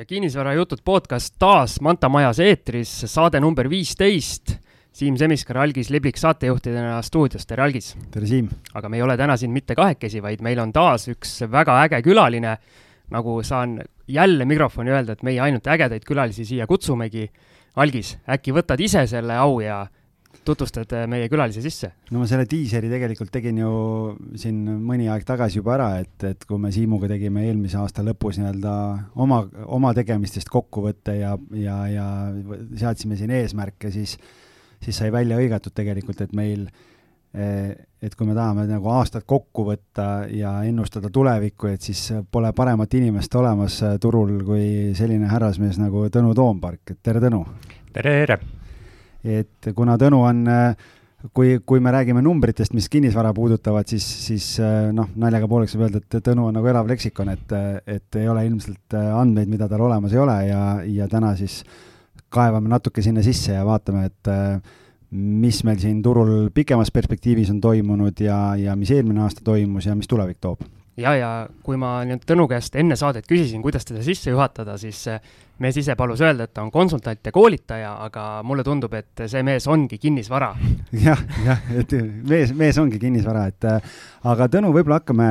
ja kinnisvarajutud podcast taas Manta Majas eetris, saade number viisteist. Siim Semiskar, Algis Liblik saatejuhtidena stuudios, tere Algis! tere Siim! aga me ei ole täna siin mitte kahekesi, vaid meil on taas üks väga äge külaline. nagu saan jälle mikrofoni öelda, et meie ainult ägedaid külalisi siia kutsumegi. Algis, äkki võtad ise selle au ja tutvustad äh, meie külalise sisse? no ma selle diiseri tegelikult tegin ju siin mõni aeg tagasi juba ära, et, et kui me Siimuga tegime eelmise aasta lõpus nii-öelda oma, oma tegemistest kokkuvõtte ja, ja, ja seadsime siin eesmärke, siis, siis sai välja hõigatud tegelikult, et meil eh, et kui me tahame nagu aastat kokku võtta ja ennustada tulevikku, et siis pole paremat inimest olemas turul kui selline härrasmees nagu Tõnu Toompark, et tere, Tõnu! tere, tere! Et kuna Tõnu on, kui, kui me räägime numbritest, mis kinnisvara puudutavad, siis, siis noh, naljaga pooleks võib öelda, et Tõnu on nagu elav leksikon, et, et ei ole ilmselt andmeid, mida tal olemas ei ole ja, ja täna siis kaevame natuke sinna sisse ja vaatame, et mis meil siin turul pikemas perspektiivis on toimunud ja, ja mis eelmine aasta toimus ja mis tulevik toob ja, ja kui ma nüüd Tõnu käest enne saadet küsisin, kuidas teda sisse juhatada, siis mees ise palus öelda, et ta on konsultant ja koolitaja, aga mulle tundub, et see mees ongi kinnisvara ja,. jah, jah, et mees, mees ongi kinnisvara, et aga Tõnu, võib-olla hakkame,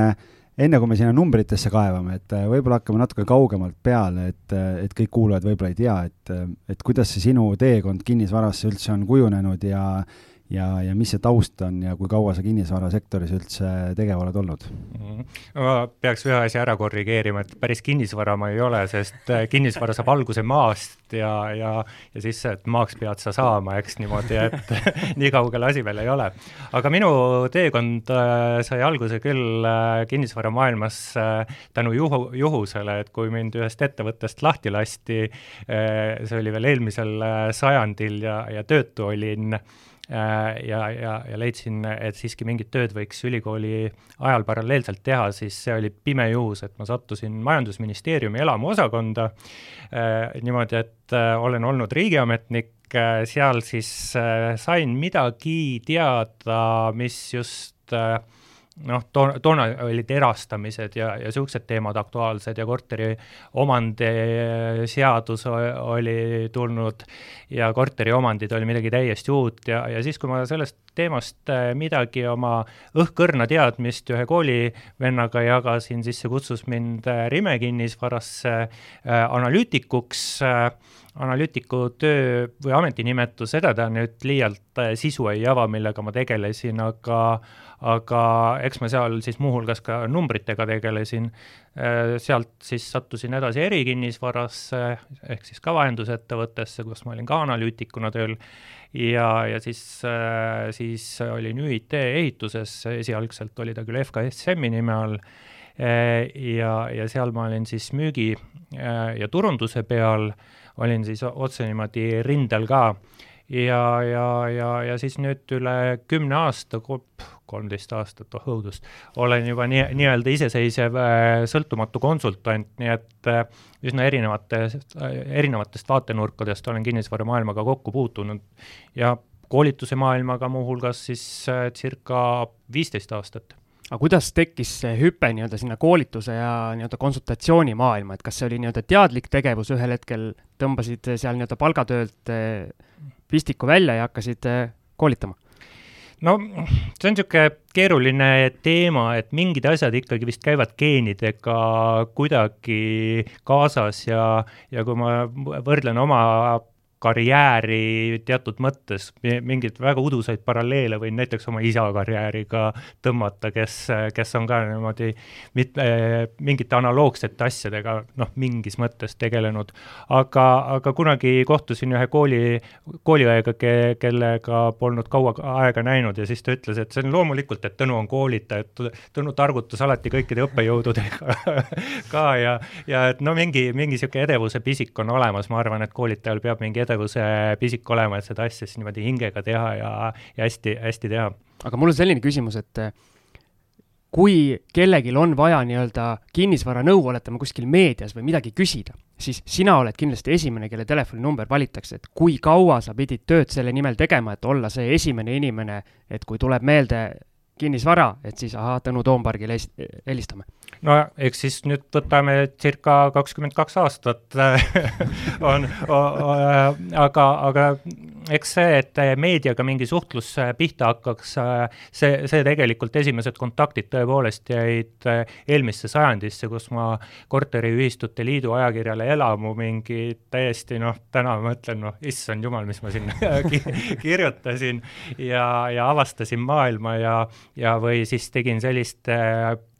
enne kui me sinna numbritesse kaevame, et võib-olla hakkame natuke kaugemalt peale, et, et kõik kuulajad võib-olla ei tea, et, et kuidas see sinu teekond kinnisvarasse üldse on kujunenud ja ja, ja mis see taust on ja kui kaua sa kinnisvarasektoris üldse tegev oled olnud mm? ma peaks ühe asja ära korrigeerima, et päris kinnisvara ma ei ole, sest äh, kinnisvara saab alguse maast ja, ja, ja siis, et maaks pead sa saama, eks niimoodi, et nii kaugel asi veel ei ole. aga minu teekond äh, sai alguse küll äh, kinnisvaramaailmas tänu juhu, juhusele, et kui mind ühest ettevõttest lahti lasti, see oli veel eelmisel sajandil ja, ja töötu olin ja, ja, ja leidsin, et siiski mingit tööd võiks ülikooli ajal paralleelselt teha, siis see oli pime juhus, et ma sattusin Majandusministeeriumi elamuosakonda äh, niimoodi, et äh, olen olnud riigiametnik, seal siis sain midagi teada, mis just noh, toona, toona olid erastamised ja, ja niisugused teemad aktuaalsed ja korteriomandi seadus oli tulnud ja korteriomandid oli midagi täiesti uut ja, ja siis, kui ma sellest teemast äh, midagi oma õhkõrna teadmist. Ühe koolivennaga jagasin, siis see kutsus mind äh, Rime kinnisvarasse äh, analüütikuks. Analüütiku töö või ametinimetus, seda ta nüüd liialt sisu ei ava, millega ma tegelesin, aga aga eks ma seal siis muuhulgas ka numbritega tegelesin, sealt siis sattusin edasi erikinnisvarasse, ehk siis ka vahendusettevõttesse, kus ma olin ka analüütikuna tööl, ja, ja siis, siis olin ÜIT ehituses, esialgselt oli ta küll FKSM-i nime all, ja, ja seal ma olin siis müügi ja turunduse peal, olin siis otse niimoodi rindel ka ja, ja, ja, ja siis nüüd üle kümne aasta, kolmteist aastat, oh õudust, olen juba nii, nii-öelda iseseisev äh, sõltumatu konsultant, nii et äh, üsna erinevate, erinevatest vaatenurkadest olen kinnisvaramaailmaga kokku puutunud. Ja koolituse maailmaga muuhulgas siis äh, circa viisteist aastat aga kuidas tekkis see hüpe nii-öelda sinna koolituse ja nii-öelda konsultatsiooni maailma, et kas see oli nii-öelda teadlik tegevus, ühel hetkel tõmbasid seal nii-öelda palgatöölt pistiku välja ja hakkasid koolitama? no see on niisugune keeruline teema, et mingid asjad ikkagi vist käivad geenidega kuidagi kaasas ja, ja kui ma võrdlen oma karjääri teatud mõttes, mingeid väga udusaid paralleele võin näiteks oma isa karjääriga tõmmata, kes, kes on ka niimoodi mit-, mingite analoogsete asjadega noh, mingis mõttes tegelenud. aga, aga kunagi kohtusin ühe kooli, kooliõega ke,, kellega polnud kaua aega näinud ja siis ta ütles, et see on loomulikult, et Tõnu on koolitaja, et Tõnu targutas alati kõikide õppejõududega ka ja, ja et no mingi, mingi niisugune edevuse pisik on olemas, ma arvan, et koolitajal peab mingi edevuse pisik olema, et seda asja siis niimoodi hingega teha ja, ja hästi, hästi teha. aga mul on selline küsimus, et eh, kui kellelgi on vaja nii-öelda kinnisvaranõu, oletame kuskil meedias või midagi küsida, siis sina oled kindlasti esimene, kelle telefoninumber valitakse, et kui kaua sa pidid tööd selle nimel tegema, et olla see esimene inimene, et kui tuleb meelde kinnisvara, et siis ahaa, Tõnu Toompargile helistame. No eks siis nüüd võtame circa kakskümmend kaks aastat on, aga, aga eks see, et meediaga mingi suhtlus pihta hakkaks, see, see tegelikult esimesed kontaktid tõepoolest jäid eelmisse sajandisse, kus ma korteriühistute liidu ajakirjale Elamu mingi täiesti noh, täna ma mõtlen, noh, issand jumal, mis ma siin kirjutasin ja, ja avastasin maailma ja, ja või siis tegin selliste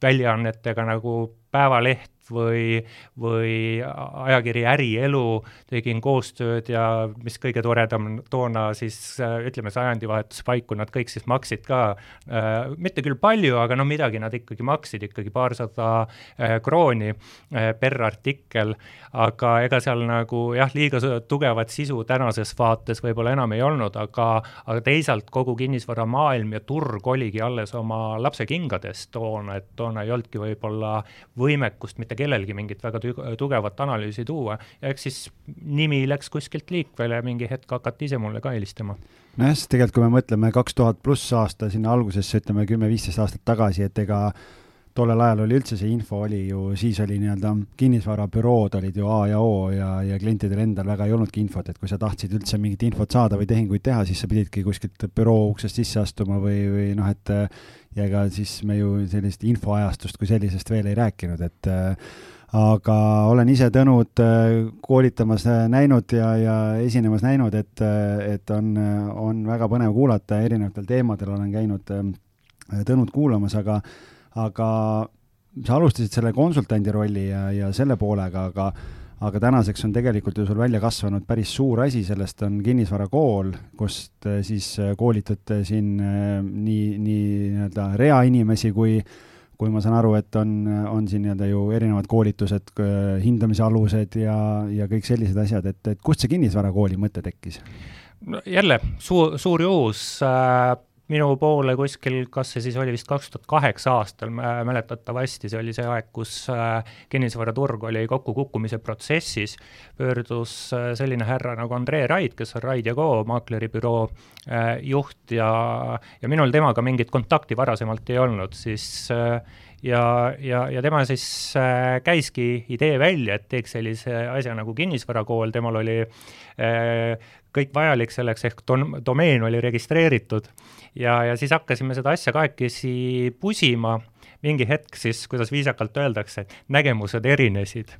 väljaannetega nagu Päevaleht või, või ajakiri Ärielu, tegin koostööd ja mis kõige toredam, toona siis ütleme, sajandivahetuse paiku nad kõik siis maksid ka äh,, mitte küll palju, aga no midagi nad ikkagi maksid, ikkagi paarsada äh, krooni äh, per artikkel, aga ega seal nagu jah, liiga tugevat sisu tänases vaates võib-olla enam ei olnud, aga, aga teisalt kogu kinnisvaramaailm ja turg oligi alles oma lapsekingades toona, et toona ei olnudki võib-olla võimekust mitte kellelgi mingit väga tugevat analüüsi tuua ja eks siis nimi läks kuskilt liikvele ja mingi hetk hakati ise mulle ka helistama. nojah, sest tegelikult kui me mõtleme kaks tuhat pluss aasta sinna algusesse, ütleme kümme-viisteist aastat tagasi, et ega tollel ajal oli üldse see info oli ju, siis oli nii-öelda kinnisvarabürood olid ju A ja O ja, ja klientidel endal väga ei olnudki infot, et kui sa tahtsid üldse mingit infot saada või tehinguid teha, siis sa pididki kuskilt büroo uksest sisse astuma või, või noh, et ja ega siis me ju sellist infoajastust kui sellisest veel ei rääkinud, et aga olen ise Tõnud koolitamas näinud ja, ja esinemas näinud, et, et on, on väga põnev kuulata, erinevatel teemadel olen käinud Tõnud kuulamas, aga aga sa alustasid selle konsultandi rolli ja, ja selle poolega, aga aga tänaseks on tegelikult ju sul välja kasvanud päris suur asi, sellest on kinnisvarakool, kust eh, siis eh, koolitate siin eh, nii, nii nii-öelda reainimesi kui kui ma saan aru, et on, on siin nii-öelda ju erinevad koolitused, hindamise alused ja, ja kõik sellised asjad, et, et kust see kinnisvarakooli mõte tekkis? no jälle suur, suur juhus äh, minu poole kuskil, kas see siis oli vist kaks tuhat kaheksa aastal, mäletatavasti see oli see aeg, kus äh, kinnisvaraturg oli kokkukukkumise protsessis, pöördus äh, selline härra nagu Andrei Raid, kes on Raid ja Co maakleribüroo äh, juht ja, ja minul temaga mingit kontakti varasemalt ei olnud, siis ja, ja, ja tema siis äh, käiski idee välja, et teeks sellise asja nagu kinnisvarakool, temal oli äh, kõik vajalik selleks, ehk dom-, domeen oli registreeritud. Ja, ja siis hakkasime seda asja kahekesi pusima, mingi hetk siis, kuidas viisakalt öeldakse, nägemused erinesid.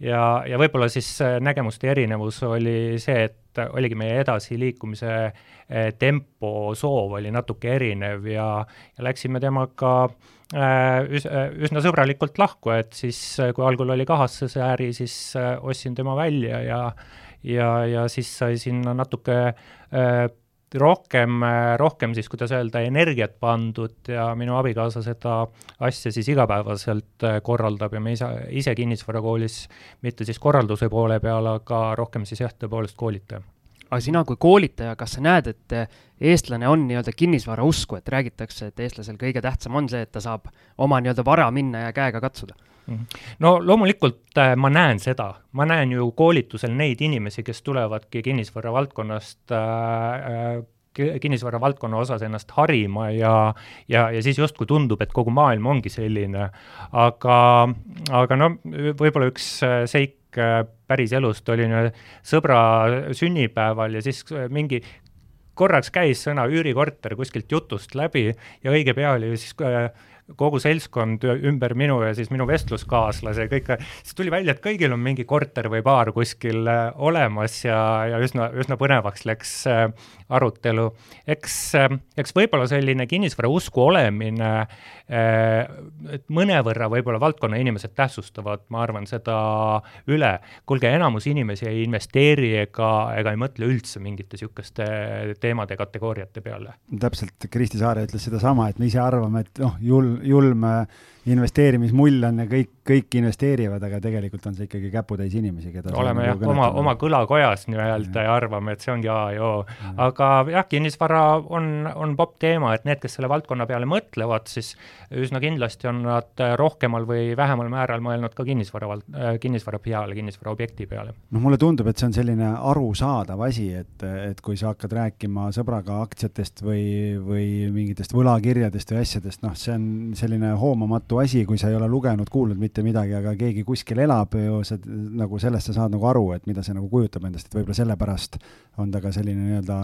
ja, ja võib-olla siis nägemuste erinevus oli see, et oligi meie edasiliikumise tempo, soov oli natuke erinev ja, ja läksime temaga äh, üs, üsna sõbralikult lahku, et siis, kui algul oli kahasse see äri, siis ostsin tema välja ja ja, ja siis sai sinna natuke äh, rohkem, äh, rohkem siis, kuidas öelda, energiat pandud ja minu abikaasa seda asja siis igapäevaselt äh, korraldab ja me ise, ise kinnisvarakoolis mitte siis korralduse poole peal, aga rohkem siis jah, tõepoolest koolitaja aga sina kui koolitaja, kas sa näed, et eestlane on nii-öelda kinnisvara usku, et räägitakse, et eestlasel kõige tähtsam on see, et ta saab oma nii-öelda vara minna ja käega katsuda? Mhm. no loomulikult äh, ma näen seda, ma näen ju koolitusel neid inimesi, kes tulevadki kinnisvara valdkonnast äh, äh, kinnisvara valdkonna osas ennast harima ja, ja, ja siis justkui tundub, et kogu maailm ongi selline. aga, aga no võib-olla üks seik päris elust oli sõbra sünnipäeval ja siis mingi korraks käis sõna üürikorter kuskilt jutust läbi ja õige pea oli siis kogu seltskond ümber minu ja siis minu vestluskaaslase, kõik, siis tuli välja, et kõigil on mingi korter või baar kuskil äh, olemas ja, ja üsna, üsna põnevaks läks äh, arutelu. eks, äh, eks võib-olla selline kinnisvara usku olemine, et mõnevõrra võib-olla valdkonna inimesed tähtsustavad, ma arvan, seda üle. kuulge, enamus inimesi ei investeeri ega, ega ei mõtle üldse mingite niisuguste teemade kategooriate peale. täpselt, Kristi Saare ütles sedasama, et me ise arvame, et noh, jul-, julm, julm investeerimismull on ja kõik, kõik investeerivad, aga tegelikult on see ikkagi käputäis inimesi, keda oleme jah, oma, oma kõlakojas nii-öelda ja arvame, et see ongi A ja O. aga jah, kinnisvara on, on popp teema, et need, kes selle valdkonna peale mõtlevad, siis üsna kindlasti on nad rohkemal või vähemal määral mõelnud ka kinnisvara vald-, kinnisvara peale, kinnisvaraobjekti peale. noh, mulle tundub, et see on selline arusaadav asi, et, et kui sa hakkad rääkima sõbraga aktsiatest või, või mingitest võlakirjadest või asjadest, noh, see on selline hoomamatu asi, kui sa ei ole lugenud, kuulnud mitte midagi, aga keegi kuskil elab ju, sa nagu sellest sa saad nagu aru, et mida see nagu kujutab endast, et võib-olla sellepärast on ta ka selline nii-öelda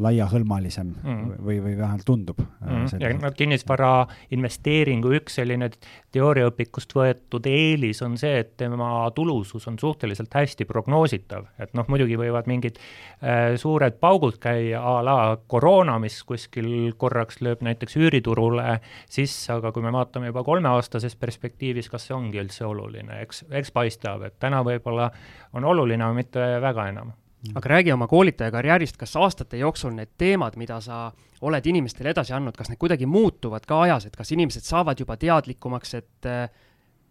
laiahõlmalisem mm. või, või vähemalt tundub mm.. ja no kinnisvara investeeringu üks selline teooriaõpikust võetud eelis on see, et tema tulusus on suhteliselt hästi prognoositav, et noh, muidugi võivad mingid äh, suured paugud käia a la koroona, mis kuskil korraks lööb näiteks üüriturule sisse, aga kui me vaatame juba kolmeaastases perspektiivis, kas see ongi üldse oluline, eks, eks paistab, et täna võib-olla on oluline, aga mitte väga enam. Aga räägi oma koolitaja karjäärist, kas aastate jooksul need teemad, mida sa oled inimestele edasi andnud, kas need kuidagi muutuvad ka ajas, et kas inimesed saavad juba teadlikumaks, et äh,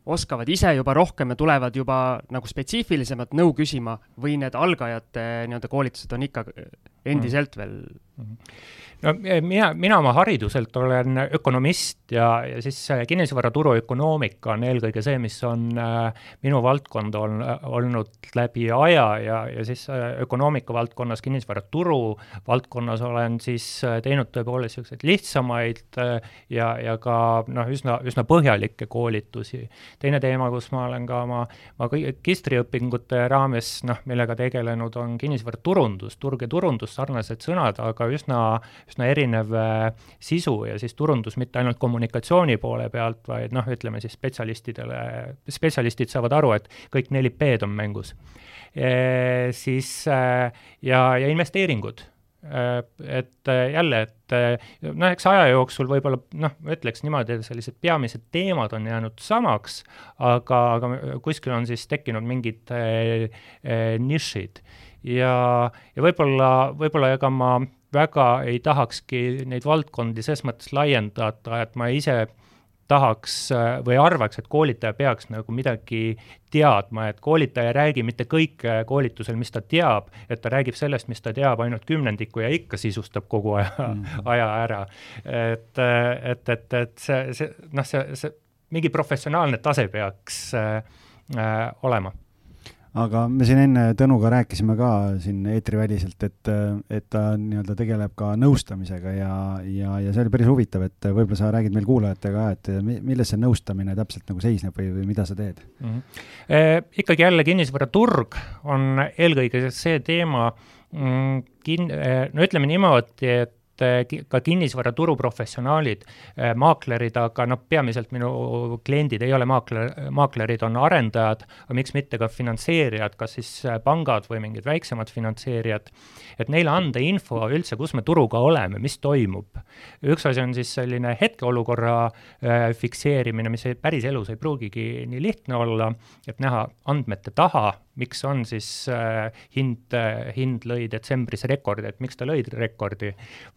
oskavad ise juba rohkem ja tulevad juba nagu spetsiifilisemat nõu küsima või need algajate nii-öelda koolitused on ikka endiselt veel mm? No eh, mina, mina oma hariduselt olen ökonomist ja, ja siis kinnisvaraturu ökonoomika on eelkõige see, mis on äh, minu valdkond on olnud läbi aja ja, ja siis äh, ökonoomika valdkonnas, kinnisvaraturu valdkonnas olen siis äh, teinud tõepoolest niisuguseid lihtsamaid äh, ja, ja ka noh, üsna, üsna põhjalikke koolitusi. teine teema, kus ma olen ka oma, oma magistriõpingute raames noh, millega tegelenud, on kinnisvaraturundus, turg ja turundus, sarnased sõnad, aga üsna üsna erinev äh, sisu ja siis turundus mitte ainult kommunikatsiooni poole pealt, vaid noh, ütleme siis spetsialistidele, spetsialistid saavad aru, et kõik neli P-d on mängus e,. Siis äh, ja, ja investeeringud et jälle, et noh, eks aja jooksul võib-olla noh, ma ütleks niimoodi, et sellised peamised teemad on jäänud samaks, aga, aga kuskil on siis tekkinud mingid eh, nišid ja, ja võib-olla, võib-olla ega ma väga ei tahakski neid valdkondi ses mõttes laiendada, et ma ise tahaks äh, või arvaks, et koolitaja peaks nagu midagi teadma, et koolitaja ei räägi mitte kõike koolitusel, mis ta teab, et ta räägib sellest, mis ta teab ainult kümnendiku ja ikka sisustab kogu aja mm, -hmm. aja ära. et, et, et, et see, see noh, see, see mingi professionaalne tase peaks äh, äh, olema aga me siin enne Tõnuga rääkisime ka siin eetriväliselt, et, et ta nii-öelda tegeleb ka nõustamisega ja, ja, ja see oli päris huvitav, et võib-olla sa räägid meil kuulajatega, et milles see nõustamine täpselt nagu seisneb või, või mida sa teed mm? -hmm. E, ikkagi jälle kinnisvaraturg on eelkõige see teema mm,, kin-, e, no ütleme niimoodi, et et eh, ka kinnisvaraturu professionaalid, eh, maaklerid, aga noh, peamiselt minu kliendid ei ole maakler, maaklerid on arendajad, aga miks mitte ka finantseerijad, kas siis eh, pangad või mingid väiksemad finantseerijad, et neile anda info üldse, kus me turuga oleme, mis toimub. üks asi on siis selline hetkeolukorra fikseerimine, mis päriselus ei pruugigi nii lihtne olla, et näha andmete taha, miks on siis äh, hind äh,, hind lõi detsembris rekordi, et miks ta lõi rekordi,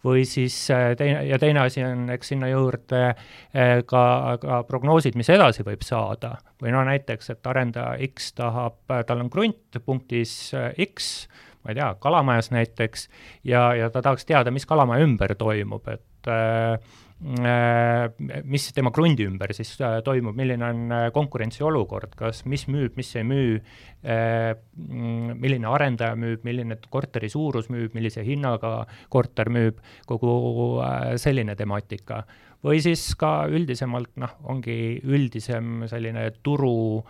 või siis äh, teine, ja teine asi on, eks sinna juurde äh, ka, ka prognoosid, mis edasi võib saada, või no näiteks, et arendaja X tahab, tal on krunt punktis äh, X, ma ei tea, kalamajas näiteks, ja, ja ta tahaks teada, mis kalamaja ümber toimub, et äh, Äh, mis tema krundi ümber siis äh, toimub, milline on äh, konkurentsiolukord, kas, mis müüb, mis ei müü, mm, milline arendaja müüb, milline korteri suurus müüb, millise hinnaga korter müüb, kogu selline temaatika. või siis ka üldisemalt noh, ongi üldisem selline turu,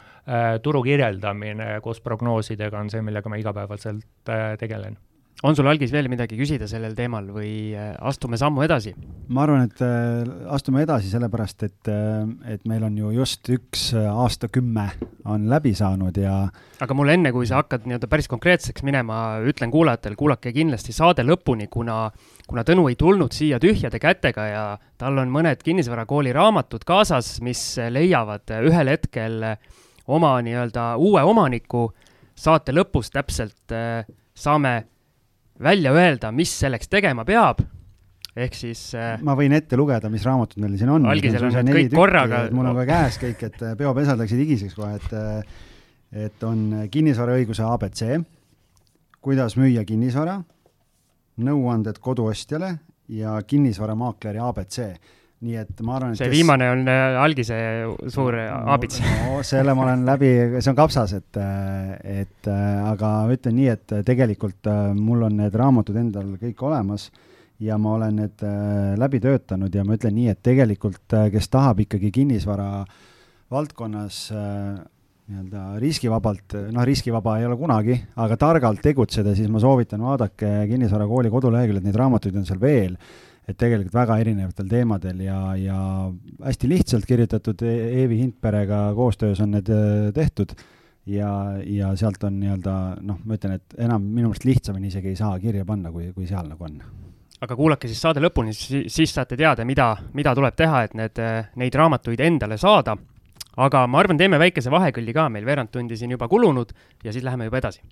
turu kirjeldamine koos prognoosidega on see, millega ma igapäevaselt tegelen on sul, Algis, veel midagi küsida sellel teemal või äh, astume sammu edasi? ma arvan, et äh, astume edasi sellepärast, et, äh, et meil on ju just üks aastakümme on läbi saanud ja aga mul enne, kui sa hakkad nii-öelda päris konkreetseks minema, ütlen kuulajatele, kuulake kindlasti saade lõpuni, kuna kuna Tõnu ei tulnud siia tühjade kätega ja tal on mõned kinnisvarakooli raamatud kaasas, mis leiavad ühel hetkel oma nii-öelda uue omaniku, saate lõpus täpselt saame välja öelda, mis selleks tegema peab. ehk siis äh, ma võin ette lugeda, mis raamatud meil siin on. algisel on need kõik korraga. mul on ka käes kõik, et peopesad läksid higiseks kohe, et et on kinnisvaraõiguse abc, kuidas müüa kinnisvara, nõuanded koduostjale ja kinnisvaramaakleri abc nii et ma arvan, et see kes... viimane on äh, algise suur abits. no, selle ma olen läbi, see on kapsas, et, äh, et äh, aga ütlen nii, et tegelikult mul on need raamatud endal kõik olemas ja ma olen need läbi töötanud ja ma ütlen nii, et tegelikult, kes tahab ikkagi kinnisvara valdkonnas nii-öelda riskivabalt, noh, riskivaba ei ole kunagi, aga targalt tegutseda, siis ma soovitan, vaadake Kinnisvarakooli koduleheküljelt, neid raamatuid on seal veel et tegelikult väga erinevatel teemadel ja, ja hästi lihtsalt kirjutatud e Eevi Hindperega koostöös on need äh, tehtud ja, ja sealt on nii-öelda noh, ma ütlen, et enam minu meelest lihtsamini isegi ei saa kirja panna, kui, kui seal nagu on. aga kuulake siis saade lõpuni, siis saate teada, mida, mida tuleb teha, et need, neid raamatuid endale saada. aga ma arvan, teeme väikese vahekülli ka, meil veerand tundi siin juba kulunud ja siis läheme juba edasi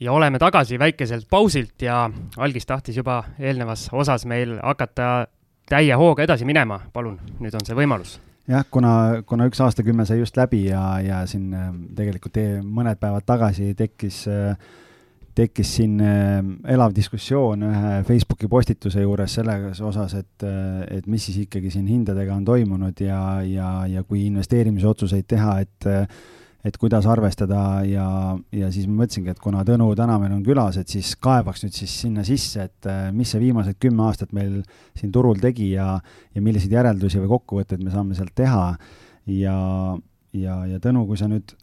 ja oleme tagasi väikeselt pausilt ja algis tahtis juba eelnevas osas meil hakata täie hooga edasi minema, palun, nüüd on see võimalus. jah, kuna, kuna üks aastakümme sai just läbi ja, ja siin äh, tegelikult mõned päevad tagasi tekkis, äh, tekkis siin äh, elav diskussioon ühe Facebooki postituse juures selles osas, et, et mis siis ikkagi siin hindadega on toimunud ja, ja, ja kui investeerimisotsuseid teha, et et kuidas arvestada ja, ja siis ma mõtlesingi, et kuna Tõnu täna meil on külas, et siis kaevaks nüüd siis sinna sisse, et äh, mis see viimased kümme aastat meil siin turul tegi ja, ja milliseid järeldusi või kokkuvõtteid me saame sealt teha. ja, ja, ja Tõnu, kui sa nüüd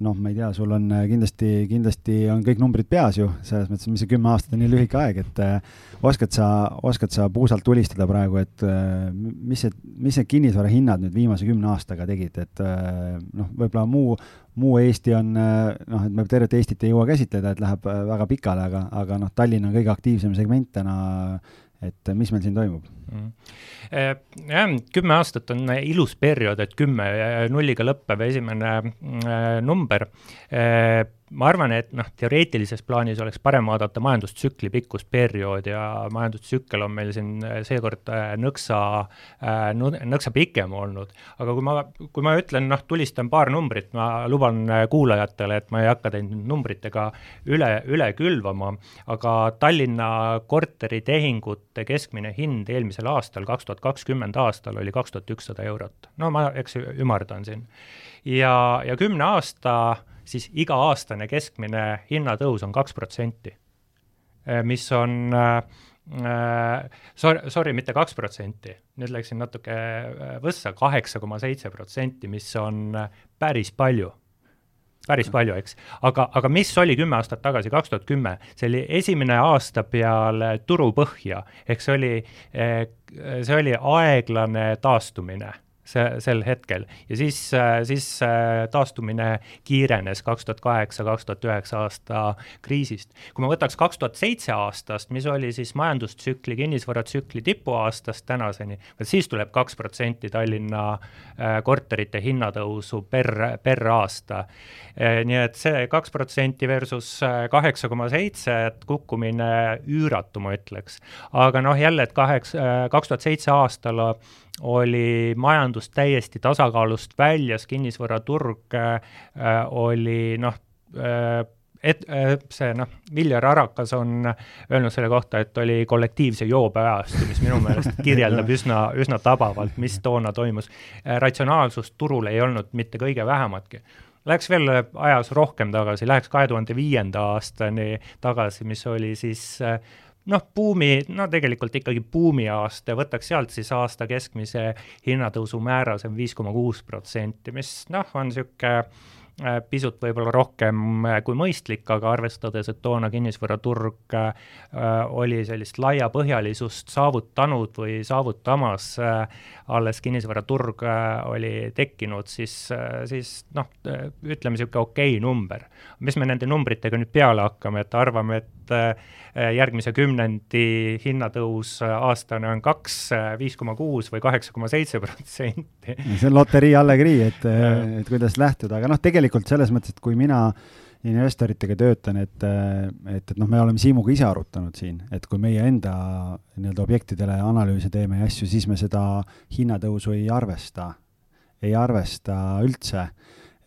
noh, ma ei tea, sul on äh, kindlasti, kindlasti on kõik numbrid peas ju, selles mõttes, mis see kümme aastat on nii lühike aeg, et äh, oskad sa, oskad sa puusalt tulistada praegu, et äh, mis see, mis need kinnisvara hinnad nüüd viimase kümne aastaga tegid, et äh, noh, võib-olla muu, muu Eesti on äh, noh, et me tervet Eestit ei jõua käsitleda, et läheb äh, väga pikale, aga, aga noh, Tallinn on kõige aktiivsem segment täna et mis meil siin toimub mm.? jah, kümme aastat on ilus periood, et kümme nulliga lõppev esimene äh, number ma arvan, et noh, teoreetilises plaanis oleks parem vaadata majandustsükli pikkust perioodi ja majandustsükkel on meil siin äh, seekord äh, nõksa, äh, nõksa pikem olnud. aga kui ma, kui ma ütlen, noh, tulistan paar numbrit, ma luban kuulajatele, et ma ei hakka teid numbritega üle, üle külvama, aga Tallinna korteritehingute keskmine hind eelmisel aastal, kaks tuhat kakskümmend aastal oli kaks tuhat ükssada eurot. no ma, eks ümardan siin. ja, ja kümne aasta siis iga-aastane keskmine hinnatõus on kaks protsenti, äh, mis on äh, äh, sorry, sorry, mitte kaks protsenti, nüüd läksin natuke võssa, kaheksa koma seitse protsenti, mis on päris palju. Päris palju, eks. aga, aga mis oli kümme aastat tagasi, kaks tuhat kümme, see oli esimene aasta peale turupõhja, ehk see oli, see oli aeglane taastumine see, sel hetkel ja siis, äh, siis äh, taastumine kiirenes kaks tuhat kaheksa, kaks tuhat üheksa aasta kriisist. kui ma võtaks kaks tuhat seitse aastast, mis oli siis majandustsükli, kinnisvaratsükli tipuaastast tänaseni, siis tuleb kaks protsenti Tallinna äh, korterite hinnatõusu per, per aasta. nii et see kaks protsenti versus kaheksa koma seitse, et kukkumine üüratu, ma ütleks. aga noh, jälle, et kaheksa, kaks tuhat seitse aastal oli majandus täiesti tasakaalust väljas, kinnisvaraturg äh, oli noh äh,, et äh, see noh, Viljar Arakas on öelnud selle kohta, et oli kollektiivse joobe ajastu, mis minu meelest kirjeldab üsna, üsna tabavalt, mis toona toimus. Äh, ratsionaalsust turul ei olnud mitte kõige vähematki. Läheks veel ajas rohkem tagasi, läheks kahe tuhande viienda aastani tagasi, mis oli siis äh, noh, buumi, no tegelikult ikkagi buumiaasta, võtaks sealt siis aasta keskmise hinnatõusu määra, see on viis koma kuus protsenti, mis noh, on niisugune äh, pisut võib-olla rohkem äh, kui mõistlik, aga arvestades, et toona kinnisvaraturg äh, oli sellist laiapõhjalisust saavutanud või saavutamas alles kinnisvaraturg oli tekkinud, siis siis noh, ütleme niisugune okei okay number. mis me nende numbritega nüüd peale hakkame, et arvame, et järgmise kümnendi hinnatõus aastane on kaks, viis koma kuus või kaheksa koma seitse protsenti. see on loterii allegrii, et, et kuidas lähtuda, aga noh, tegelikult selles mõttes, et kui mina investoritega töötan, et, et, et noh, me oleme Siimuga ise arutanud siin, et kui meie enda nii-öelda objektidele analüüse teeme ja asju, siis me seda hinnatõusu ei arvesta, ei arvesta üldse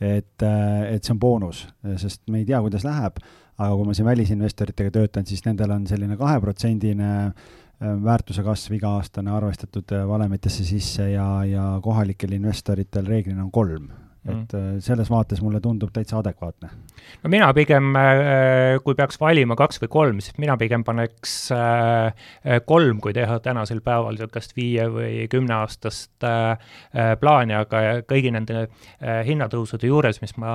et, et see on boonus, sest me ei tea, kuidas läheb. Aga kui ma siin välisinvestoritega töötan, siis nendel on selline kaheprotsendine äh, väärtuse kasv iga-aastane arvestatud äh, valemitesse sisse ja, ja kohalikel investoritel reeglina on kolm et mm. selles vaates mulle tundub täitsa adekvaatne. no mina pigem, äh, kui peaks valima kaks või kolm, siis mina pigem paneks äh, kolm, kui teha tänasel päeval niisugust viie või kümneaastast plaani, aga kõigi nende hinnatõusude juures, mis ma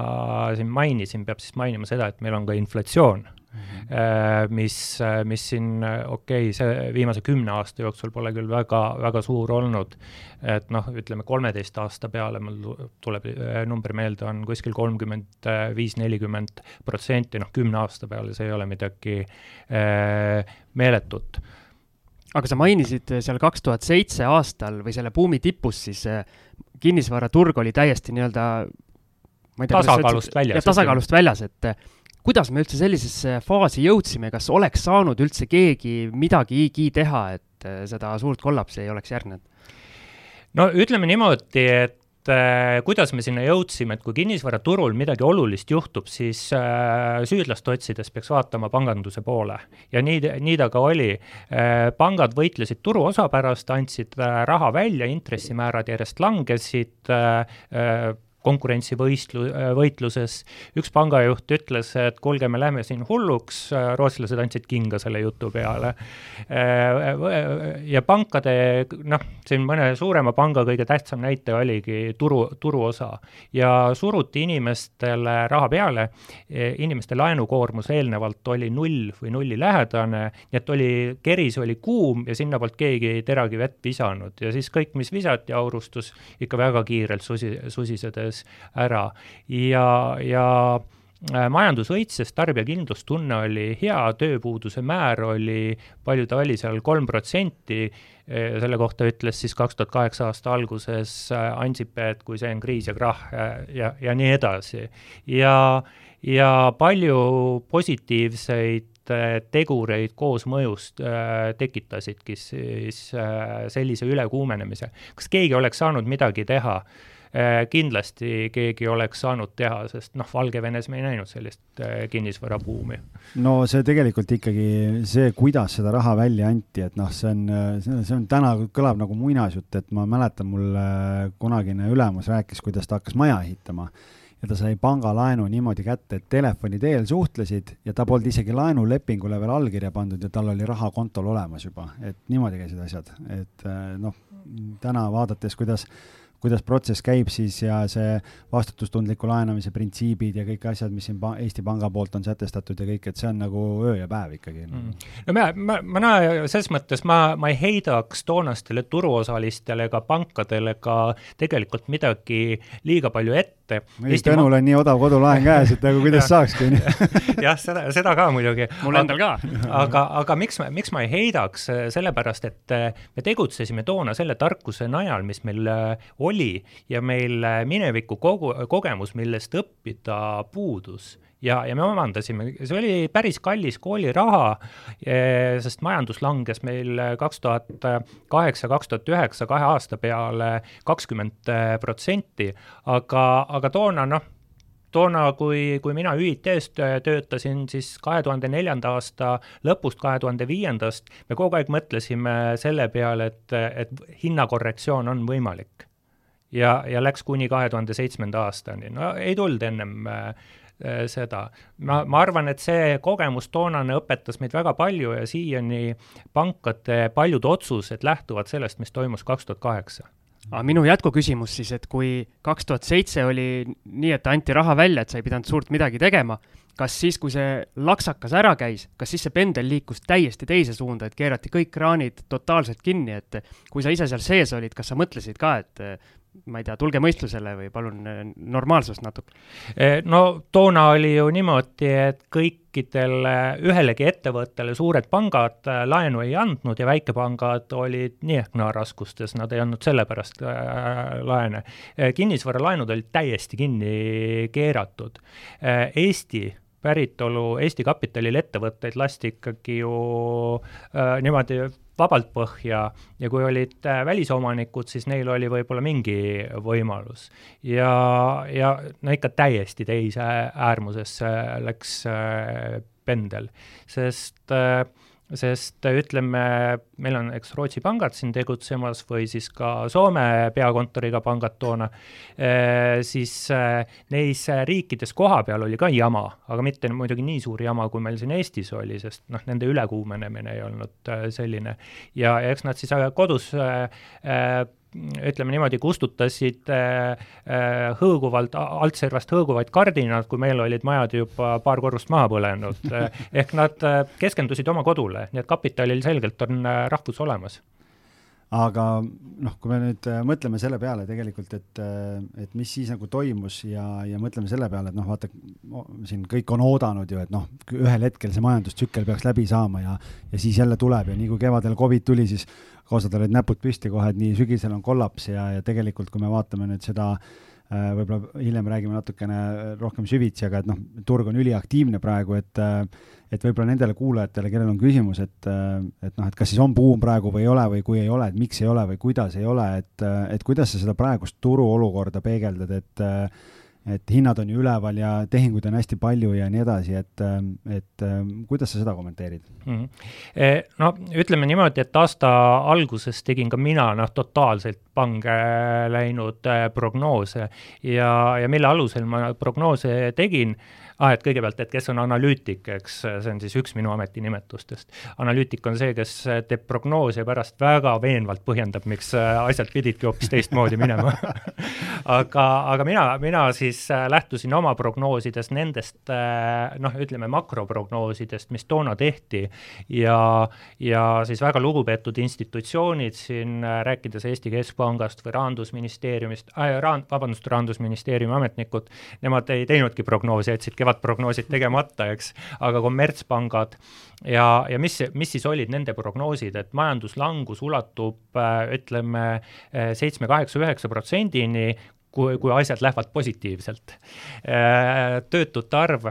siin mainisin, peab siis mainima seda, et meil on ka inflatsioon Mm -hmm. mis, mis siin, okei okay,, see viimase kümne aasta jooksul pole küll väga, väga suur olnud, et noh, ütleme kolmeteist aasta peale mul tuleb äh, number meelde, on kuskil kolmkümmend viis, nelikümmend protsenti, noh kümne aasta peale, see ei ole midagi äh, meeletut aga sa mainisid seal kaks tuhat seitse aastal või selle buumi tipus siis kinnisvaraturg oli täiesti nii-öelda tasakaalust väljas. tasakaalust väljas, et kuidas me üldse sellisesse faasi jõudsime, kas oleks saanud üldse keegi midagigi teha, et äh, seda suurt kollapsi ei oleks järgnenud? no ütleme niimoodi, et äh, kuidas me sinna jõudsime, et kui kinnisvaraturul midagi olulist juhtub, siis äh, süüdlast otsides peaks vaatama panganduse poole. ja nii, nii ta ka oli pangad võitlesid turuosa pärast, andsid raha välja, intressimäärad järjest langesid konkurentsivõistlu-, võitluses. üks pangajuht ütles, et kuulge, me läheme siin hulluks, rootslased andsid kinga selle jutu peale. ja pankade, noh, siin mõne suurema panga kõige tähtsam näite oligi turu, turuosa. Ja suruti inimestele raha peale, inimeste laenukoormus eelnevalt oli null või nullilähedane, nii et oli, keris oli kuum ja sinna poolt keegi ei teragi vett visanud. Ja siis kõik, mis visati, aurustus ikka väga kiirelt susi, susisedes lõppes ära ja, ja äh, majandus võitses, tarbija kindlustunne oli hea, tööpuuduse määr oli, palju ta oli seal, kolm protsenti, äh, selle kohta ütles siis kaks tuhat kaheksa aasta alguses äh, Ansip, et kui see on kriis ja krahh ja, ja nii edasi. ja, ja palju positiivseid tegureid koosmõjust äh, tekitasidki siis äh, sellise ülekuumenemise. kas keegi oleks saanud midagi teha äh,? Äh, kindlasti keegi oleks saanud teha, sest noh, Valgevenes me ei näinud sellist äh, kinnisvarabuumi. no see tegelikult ikkagi, see, kuidas seda raha välja anti, et noh, see on, see on täna kõlab nagu muinasjutt, et ma mäletan, mul kunagine ülemus rääkis, kuidas ta hakkas maja ehitama. Ja ta sai pangalaenu niimoodi kätte, et telefoni teel suhtlesid ja ta polnud isegi laenulepingule veel allkirja pandud ja tal oli raha kontol olemas juba, et niimoodi käisid asjad, et noh, täna vaadates, kuidas kuidas protsess käib siis ja see vastutustundliku laenamise printsiibid ja kõik asjad, mis siin Eesti Panga poolt on sätestatud ja kõik, et see on nagu öö ja päev ikkagi. Mm.. no ma, ma, ma näen, selles mõttes ma, ma ei heidaks toonastele turuosalistele ega pankadele ka tegelikult midagi liiga palju ette. meil Tõnul on nii odav kodulaen käes, et nagu kuidas saakski jah, seda, seda ka muidugi. mul endal ka. aga, aga miks ma, miks ma ei heidaks, sellepärast et me tegutsesime toona selle tarkuse najal, mis meil oli ja meil äh, mineviku kogu, kogemus, millest õppida puudus. Ja, ja me omandasime, see oli päris kallis kooliraha, äh, sest majandus langes meil kaks tuhat kaheksa, kaks tuhat üheksa kahe aasta peale kakskümmend protsenti, aga, aga toona noh, toona, kui, kui mina ÜIT-s töötasin, siis kahe tuhande neljanda aasta lõpust, kahe tuhande viiendast, me kogu aeg mõtlesime selle peale, et, et hinnakorrektsioon on võimalik ja, ja läks kuni kahe tuhande seitsmenda aastani, no ei tulnud ennem äh, äh, seda. ma, ma arvan, et see kogemus toonane õpetas meid väga palju ja siiani pankade paljud otsused lähtuvad sellest, mis toimus kaks tuhat kaheksa aga minu jätkuküsimus siis, et kui kaks tuhat seitse oli nii, et anti raha välja, et sa ei pidanud suurt midagi tegema, kas siis, kui see laksakas ära käis, kas siis see pendel liikus täiesti teise suunda, et keerati kõik kraanid totaalselt kinni, et kui sa ise seal sees olid, kas sa mõtlesid ka, et ma ei tea, tulge mõistusele või palun normaalsust natuke? no toona oli ju niimoodi, et kõikidele, ühelegi ettevõttele suured pangad laenu ei andnud ja väikepangad olid nii ehk naa raskustes, nad ei andnud sellepärast äh, laene. kinnisvaralaenud olid täiesti kinni keeratud. Eesti päritolu Eesti kapitalil ettevõtteid lasti ikkagi ju äh, niimoodi vabalt põhja ja kui olid äh, välisomanikud, siis neil oli võib-olla mingi võimalus. ja, ja no ikka täiesti teise äärmusesse läks äh, pendel, sest äh, sest ütleme, meil on, eks, Rootsi pangad siin tegutsemas või siis ka Soome peakontoriga pangad toona, eh, siis eh, neis riikides kohapeal oli ka jama, aga mitte muidugi nii suur jama, kui meil siin Eestis oli, sest noh, nende ülekuumenemine ei olnud selline. ja, ja eks nad siis kodus ütleme niimoodi, kustutasid äh, äh, hõõguvalt, altservast hõõguvaid kardinad, kui meil olid majad juba paar korrust maha põlenud. ehk nad äh, keskendusid oma kodule, nii et kapitalil selgelt on rahvus olemas aga noh, kui me nüüd mõtleme selle peale tegelikult, et, et mis siis nagu toimus ja, ja mõtleme selle peale, et noh, vaata, siin kõik on oodanud ju, et noh, ühel hetkel see majandustsükkel peaks läbi saama ja, ja siis jälle tuleb ja nii kui kevadel Covid tuli, siis osadel olid näpud püsti kohe, et nii sügisel on kollaps ja, ja tegelikult, kui me vaatame nüüd seda äh, võib-olla hiljem räägime natukene rohkem süvitsi, aga et noh, turg on üliaktiivne praegu, et äh, et võib-olla nendele kuulajatele, kellel on küsimus, et et noh, et kas siis on buum praegu või ei ole või kui ei ole, et miks ei ole või kuidas ei ole, et et kuidas sa seda praegust turuolukorda peegeldad, et et hinnad on ju üleval ja tehinguid on hästi palju ja nii edasi, et, et kuidas sa seda kommenteerid mm? -hmm. no ütleme niimoodi, et aasta alguses tegin ka mina noh, totaalselt pange läinud äh, prognoose ja, ja mille alusel ma prognoose tegin ah, et kõigepealt, et kes on analüütik, eks see on siis üks minu ametinimetustest. analüütik on see, kes teeb prognoose ja pärast väga veenvalt põhjendab, miks asjad pididki hoopis teistmoodi minema aga, aga mina, mina siis lähtusin oma prognoosides nendest noh, ütleme makroprognoosidest, mis toona tehti ja, ja siis väga lugupeetud institutsioonid siin, rääkides Eesti Keskpangast või Rahandusministeeriumist äh,, raan-, vabandust, Rahandusministeeriumi ametnikud, nemad ei teinudki prognoosi, jätsidki kevadprognoosid tegemata, eks, aga kommertspangad ja, ja mis, mis siis olid nende prognoosid, et majanduslangus ulatub ütleme seitsme, kaheksa, üheksa protsendini, kui, kui asjad lähevad positiivselt. töötute arv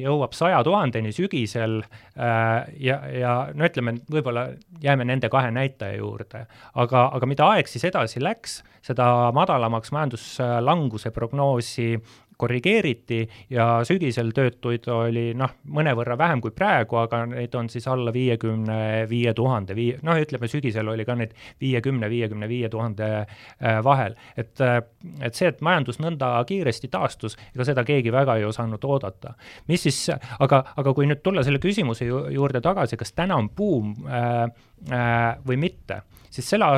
jõuab saja tuhandeni sügisel ja, ja no ütleme, võib-olla jääme nende kahe näitaja juurde, aga, aga mida aeg siis edasi läks, seda madalamaks majanduslanguse prognoosi korrigeeriti ja sügisel töötuid oli noh, mõnevõrra vähem kui praegu, aga neid on siis alla viiekümne viie tuhande, vii-, noh, ütleme sügisel oli ka neid viiekümne, viiekümne viie tuhande äh, vahel. et, äh, et see, et majandus nõnda kiiresti taastus, ega seda keegi väga ei osanud oodata. mis siis, aga, aga kui nüüd tulla selle küsimuse ju, juurde tagasi, kas täna on buum äh, äh, või mitte siis selle,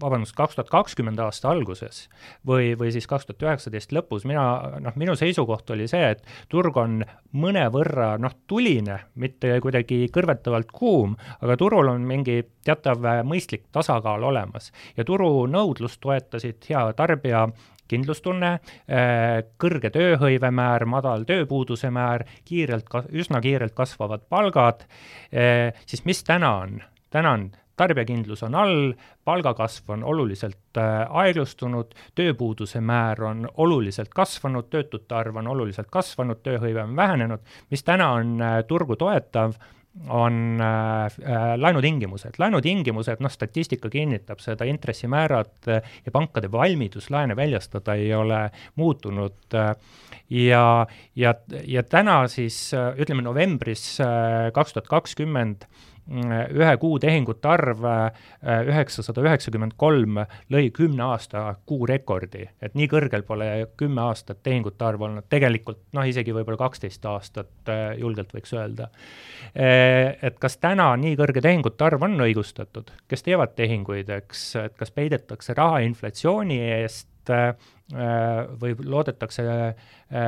vabandust, kaks tuhat kakskümmend aasta alguses või, või siis kaks tuhat üheksateist lõpus mina, noh, minu seisukoht oli see, et turg on mõnevõrra noh, tuline, mitte kuidagi kõrvetavalt kuum, aga turul on mingi teatav mõistlik tasakaal olemas ja turu nõudlust toetasid hea tarbija kindlustunne, eh, kõrge tööhõivemäär, madal tööpuuduse määr, kiirelt, üsna kiirelt kasvavad palgad, eh, siis mis täna on? täna on tarbijakindlus on all, palgakasv on oluliselt äh, aeglustunud, tööpuuduse määr on oluliselt kasvanud, töötute arv on oluliselt kasvanud, tööhõive on vähenenud, mis täna on äh, turgu toetav, on äh, äh, laenutingimused. laenutingimused, noh, statistika kinnitab seda, intressimäärad äh, ja pankade valmidus laene väljastada ei ole muutunud äh, ja, ja, ja täna siis äh, ütleme novembris kaks tuhat kakskümmend ühe kuu tehingute arv äh, üheksasada üheksakümmend kolm lõi kümne aasta kuurekordi, et nii kõrgel pole kümme aastat tehingute arv olnud, tegelikult noh, isegi võib-olla kaksteist aastat äh, julgelt võiks öelda. Äh, et kas täna nii kõrge tehingute arv on õigustatud, kes teevad tehinguid, eks, et kas peidetakse raha inflatsiooni eest, või loodetakse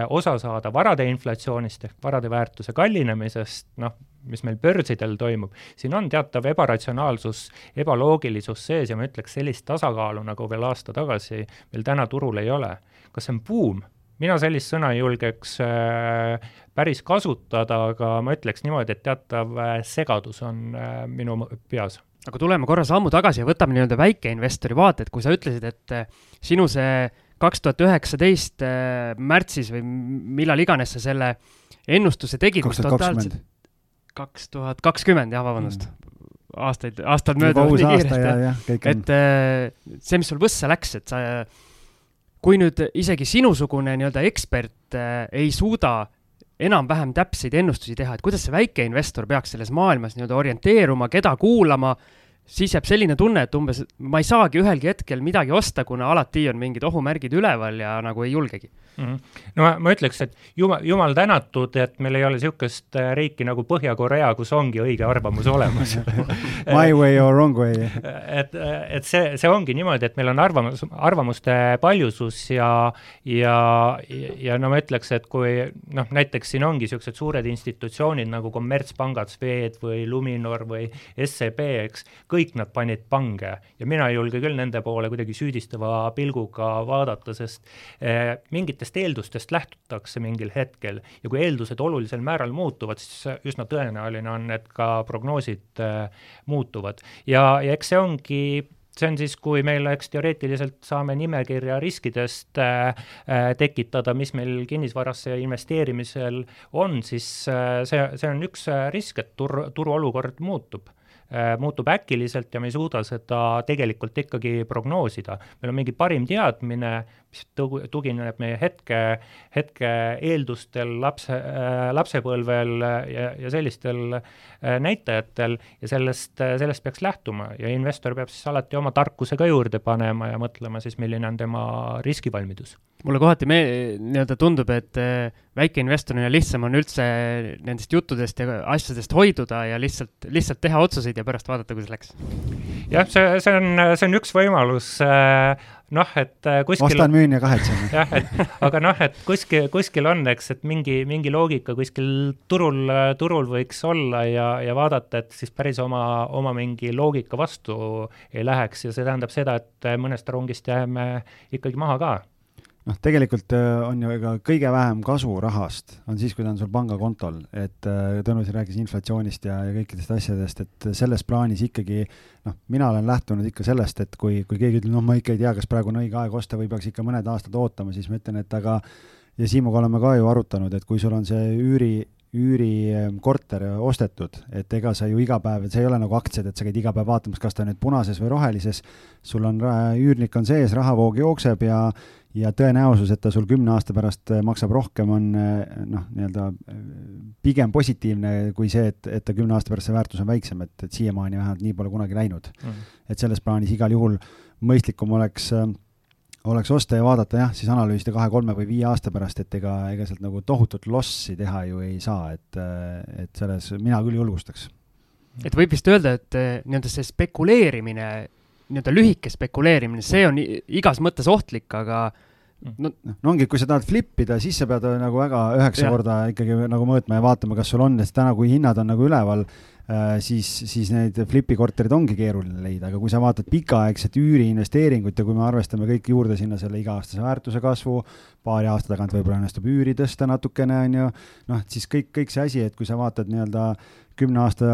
osa saada varade inflatsioonist ehk varade väärtuse kallinemisest, noh, mis meil börsidel toimub, siin on teatav ebaratsionaalsus, ebaloogilisus sees ja ma ütleks, sellist tasakaalu, nagu veel aasta tagasi meil täna turul ei ole. kas see on buum? mina sellist sõna ei julgeks äh, päris kasutada, aga ma ütleks niimoodi, et teatav äh, segadus on äh, minu peas. Aga tuleme korra sammu tagasi ja võtame nii-öelda väikeinvestori vaate, et kui sa ütlesid, et sinu see kaks tuhat üheksateist märtsis või millal iganes sa selle ennustuse tegid, tuhat kakskümmend. kaks tuhat kakskümmend, jah, vabandust. Mm. aastaid, aastad mööduvad nii kiiresti, et äh, see, mis sul võssa läks, et sa, kui nüüd isegi sinusugune nii-öelda ekspert ei suuda enam-vähem täpseid ennustusi teha, et kuidas see väikeinvestor peaks selles maailmas nii-öelda orienteeruma, keda kuulama, siis jääb selline tunne, et umbes ma ei saagi ühelgi hetkel midagi osta, kuna alati on mingid ohumärgid üleval ja nagu ei julgegi mm. -hmm. no ma, ma ütleks, et jumal, jumal tänatud, et meil ei ole niisugust äh, riiki nagu Põhja-Korea, kus ongi õige arvamus olemas My way or wrong way. et, et see, see ongi niimoodi, et meil on arvamus, arvamuste paljusus ja, ja, ja no ma ütleks, et kui noh, näiteks siin ongi niisugused suured institutsioonid nagu kommertspangad, Swed või Luminor või SEB, eks, kõik nad panid pange. Ja mina ei julge küll nende poole kuidagi süüdistava pilguga vaadata, sest eh, mingitest eeldustest lähtutakse mingil hetkel. Ja kui eeldused olulisel määral muutuvad, siis üsna tõenäoline on, et ka prognoosid äh, muutuvad. ja, ja eks see ongi see on siis, kui meil, eks teoreetiliselt saame nimekirja riskidest äh, tekitada, mis meil kinnisvarasse investeerimisel on, siis äh, see, see on üks risk, et tur, turuolukord muutub muutub äkiliselt ja me ei suuda seda tegelikult ikkagi prognoosida. meil on mingi parim teadmine, mis tugineb meie hetke, hetke eeldustel, lapse äh,, lapsepõlvel ja, ja sellistel äh, näitajatel ja sellest, sellest peaks lähtuma ja investor peab siis alati oma tarkuse ka juurde panema ja mõtlema siis, milline on tema riskivalmidus. mulle kohati me-, nii-öelda tundub, et äh, väikeinvestorina lihtsam on üldse nendest juttudest ja asjadest hoiduda ja lihtsalt, lihtsalt teha otsuseid ja pärast vaadata, kuidas läks. jah, see, see on, see on üks võimalus äh, noh, et äh, kuskil ostan, müün ja kahetsen. jah, et aga noh, et kuskil, kuskil on, eks, et mingi, mingi loogika kuskil turul, turul võiks olla ja, ja vaadata, et siis päris oma, oma mingi loogika vastu ei läheks ja see tähendab seda, et mõnest rongist jääme ikkagi maha ka noh, tegelikult äh, on ju ega kõige vähem kasu rahast on siis, kui ta on sul pangakontol, et äh, Tõnu siin rääkis inflatsioonist ja, ja kõikidest asjadest, et selles plaanis ikkagi noh, mina olen lähtunud ikka sellest, et kui, kui keegi ütleb, noh, ma ikka ei tea, kas praegu on õige aeg osta või peaks ikka mõned aastad ootama, siis ma ütlen, et aga ja Siimuga oleme ka ju arutanud, et kui sul on see üüri, üürikorter ostetud, et ega sa ju iga päev, see ei ole nagu aktsiad, et sa käid iga päev vaatamas, kas ta nüüd punases või rohelises, sul on, üürnik on sees, rahavoog jookseb ja ja tõenäosus, et ta sul kümne aasta pärast äh, maksab rohkem, on äh, noh, nii-öelda äh, pigem positiivne kui see, et, et ta kümne aasta pärast see väärtus on väiksem, et, et siiamaani vähemalt nii pole kunagi läinud mm. -hmm. et selles plaanis igal juhul mõistlikum oleks äh, oleks osta ja vaadata jah, siis analüüsida kahe-kolme või viie aasta pärast, et ega, ega sealt nagu tohutut lossi teha ju ei saa, et, et selles mina küll julgustaks. et võib vist öelda, et nii-öelda see spekuleerimine nii-öelda lühike spekuleerimine, see on igas mõttes ohtlik, aga mm. no, no ongi, kui sa tahad flip ida, siis sa pead nagu väga üheksa korda ikkagi nagu mõõtma ja vaatama, kas sul on, sest täna, kui hinnad on nagu üleval siis, siis neid flipi korterid ongi keeruline leida, aga kui sa vaatad pikaaegset üüriinvesteeringut ja kui me arvestame kõik juurde sinna selle iga-aastase väärtuse kasvu, paari aasta tagant võib-olla õnnestub üüri tõsta natukene, on ju, noh, et siis kõik, kõik see asi, et kui sa vaatad nii-öelda kümne aasta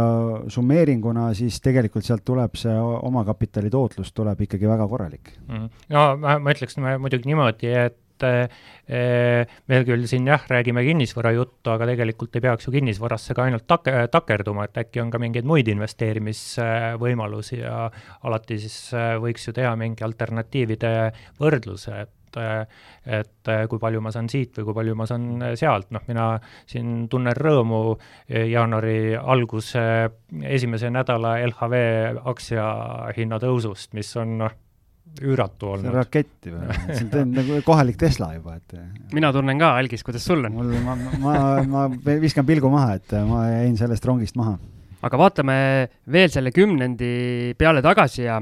summeeringuna, siis tegelikult sealt tuleb see omakapitali tootlus tuleb ikkagi väga korralik mm. -hmm. no ma, ma ütleks muidugi niimoodi, et eh, me küll siin jah, räägime kinnisvara juttu, aga tegelikult ei peaks ju kinnisvarasse ka ainult tak-, takerduma, et äkki on ka mingeid muid investeerimisvõimalusi ja alati siis eh, võiks ju teha mingi alternatiivide võrdluse, et et, et kui palju ma saan siit või kui palju ma saan sealt, noh, mina siin tunnen rõõmu jaanuari alguse esimese nädala LHV aktsiahinna tõusust, mis on noh, üüratu olnud. raketti või? see on nagu kohalik Tesla juba, et. mina tunnen ka, Algis, kuidas sul on? mul, ma, ma, ma viskan pilgu maha, et ma jäin sellest rongist maha. aga vaatame veel selle kümnendi peale tagasi ja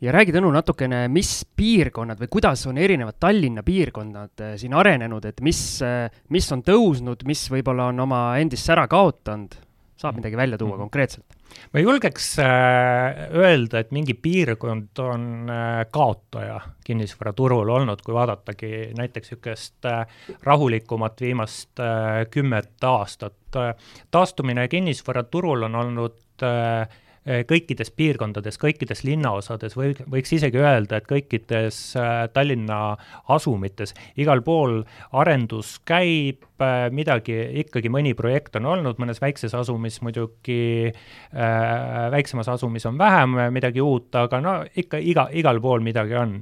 ja räägi, Tõnu, natukene, mis piirkonnad või kuidas on erinevad Tallinna piirkonnad äh, siin arenenud, et mis, äh, mis on tõusnud, mis võib-olla on oma endist sära kaotanud, saab midagi välja tuua -hmm. konkreetselt? ma julgeks äh, öelda, et mingi piirkond on kaotaja kinnisvaraturul olnud, kui vaadatagi näiteks niisugust rahulikumat viimast kümmet aastat. taastumine kinnisvaraturul on olnud äh, kõikides piirkondades, kõikides linnaosades või võiks isegi öelda, et kõikides äh, Tallinna asumites, igal pool arendus käib, äh, midagi, ikkagi mõni projekt on olnud, mõnes väikses asumis muidugi äh,, väiksemas asumis on vähem midagi uut, aga no ikka iga, igal pool midagi on.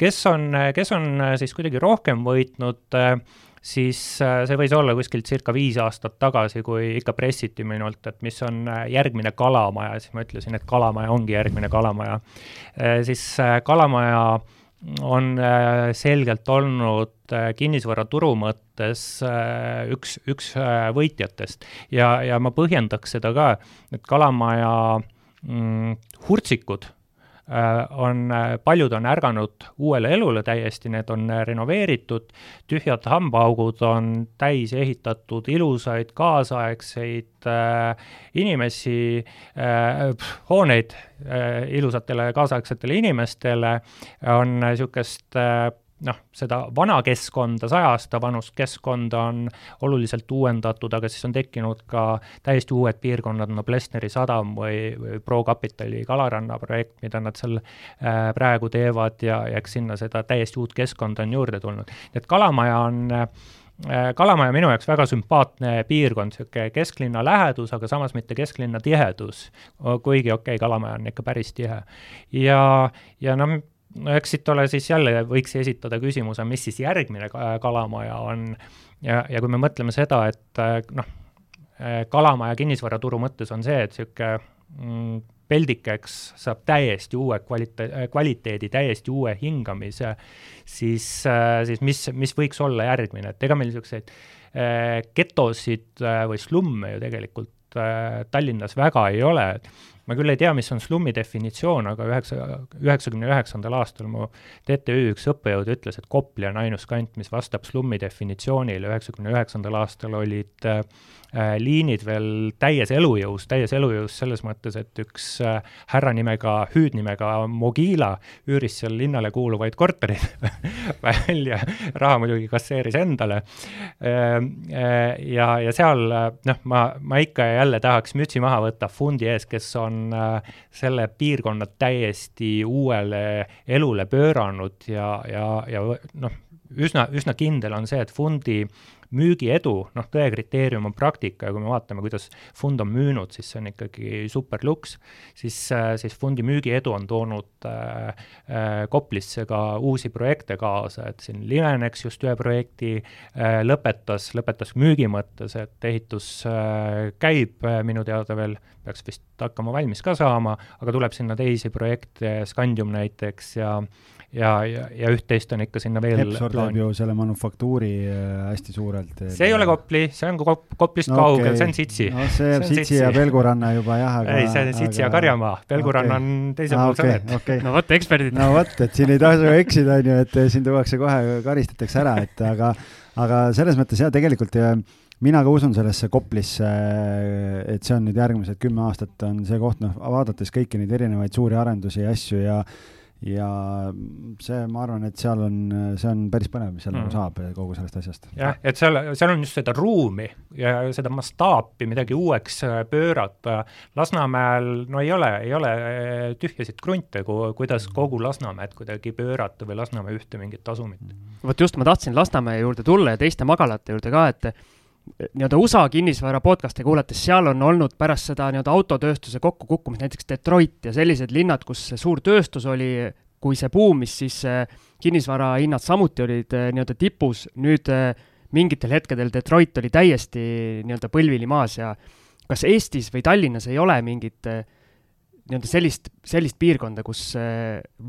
kes on, kes on siis kuidagi rohkem võitnud äh, siis äh, see võis olla kuskil circa viis aastat tagasi, kui ikka pressiti minult, et mis on äh, järgmine kalamaja, siis ma ütlesin, et kalamaja ongi järgmine kalamaja. Äh, siis kalamaja on selgelt olnud kinnisvaraturu mõttes üks, üks võitjatest ja, ja ma põhjendaks seda ka, et kalamaja mm, hurtsikud on, äh, paljud on ärganud uuele elule täiesti, need on äh, renoveeritud, tühjad hambaaugud on täis ehitatud ilusaid kaasaegseid äh, inimesi äh,, hooneid äh, ilusatele kaasaegsetele inimestele, on niisugust äh, noh, seda vana keskkonda, saja aasta vanust keskkonda on oluliselt uuendatud, aga siis on tekkinud ka täiesti uued piirkonnad, no Plessneri sadam või, või Pro Capitali Kalaranna projekt, mida nad seal äh, praegu teevad ja, ja eks sinna seda täiesti uut keskkonda on juurde tulnud. et Kalamaja on äh, Kalamaja minu jaoks väga sümpaatne piirkond, niisugune kesklinna lähedus, aga samas mitte kesklinna tihedus, kuigi okei okay,, Kalamaja on ikka päris tihe. ja, ja noh, no eks siit ole siis jälle, võiks esitada küsimuse, mis siis järgmine kalamaja on. Ja, ja kui me mõtleme seda, et äh, noh, äh, kalamaja kinnisvaraturu mõttes on see, et niisugune mm, peldikeks saab täiesti uue kvalite-, kvaliteedi, täiesti uue hingamise, siis, äh, siis mis, mis võiks olla järgmine, et ega meil niisuguseid getosid või slumme ju tegelikult Tallinnas väga ei ole, et ma küll ei tea, mis on slummi definitsioon, aga üheksa, üheksakümne üheksandal aastal mu TTÜ üks õppejõud ütles, et Kopli on ainus kant, mis vastab slummi definitsioonile, üheksakümne üheksandal aastal olid äh, liinid veel täies elujõus, täies elujõus selles mõttes, et üks äh, härra nimega, hüüdnimega Mogila üüris seal linnale kuuluvaid korterid välja, raha muidugi kasseeris endale äh,. äh ja, ja seal noh, ma, ma ikka ja jälle tahaks mütsi maha võtta fundi ees, kes on äh, selle piirkonna täiesti uuele elule pööranud ja, ja, ja noh, üsna, üsna kindel on see, et fundi müügiedu, noh, tõe kriteerium on praktika ja kui me vaatame, kuidas fund on müünud, siis see on ikkagi super luks, siis, äh, siis fundi müügiedu on toonud äh, äh, Koplisse ka uusi projekte kaasa, et siin Linenex just ühe projekti äh, lõpetas, lõpetas müügi mõttes, et ehitus äh, käib äh, minu teada veel, peaks vist hakkama valmis ka saama, aga tuleb sinna teisi projekte, Scandium näiteks ja ja, ja, ja üht-teist on ikka sinna veel Hepsor teeb ju selle manufaktuuri äh, hästi suurelt. see ei ole Kopli, see on Kop-, Koplist no, kaugel okay., see on Sitsi. no see jääb Sitsi ja Pelguranna juba jah, aga ei, see on Sitsi aga... ja Karjamaa, Pelgurann okay. on teisel ah, pool okay, sõnet okay.. no vot, eksperdid. no vot, et siin ei tasu eksida, on ju, et siin tuuakse kohe, karistatakse ära, et aga, aga selles mõttes jah, tegelikult mina ka usun sellesse Koplisse, et see on nüüd järgmised kümme aastat on see koht, noh, vaadates kõiki neid erinevaid suuri arendusi ja asju ja ja see, ma arvan, et seal on, see on päris põnev, mis seal nagu mm. saab kogu sellest asjast. jah, et seal, seal on just seda ruumi ja seda mastaapi midagi uueks äh, pöörata. Lasnamäel no ei ole, ei ole äh, tühjasid krunte, kuidas kogu Lasnamäed kuidagi pöörata või Lasnamäe ühte mingit asumit. vot just, ma tahtsin Lasnamäe juurde tulla ja teiste magalate juurde ka, et nii-öelda USA kinnisvara podcast'e kuulates, seal on olnud pärast seda nii-öelda autotööstuse kokkukukkumist näiteks Detroit ja sellised linnad, kus suur tööstus oli, kui see buumis, siis äh, kinnisvara hinnad samuti olid äh, nii-öelda tipus, nüüd äh, mingitel hetkedel Detroit oli täiesti nii-öelda põlvili maas ja kas Eestis või Tallinnas ei ole mingit nii-öelda sellist, sellist piirkonda, kus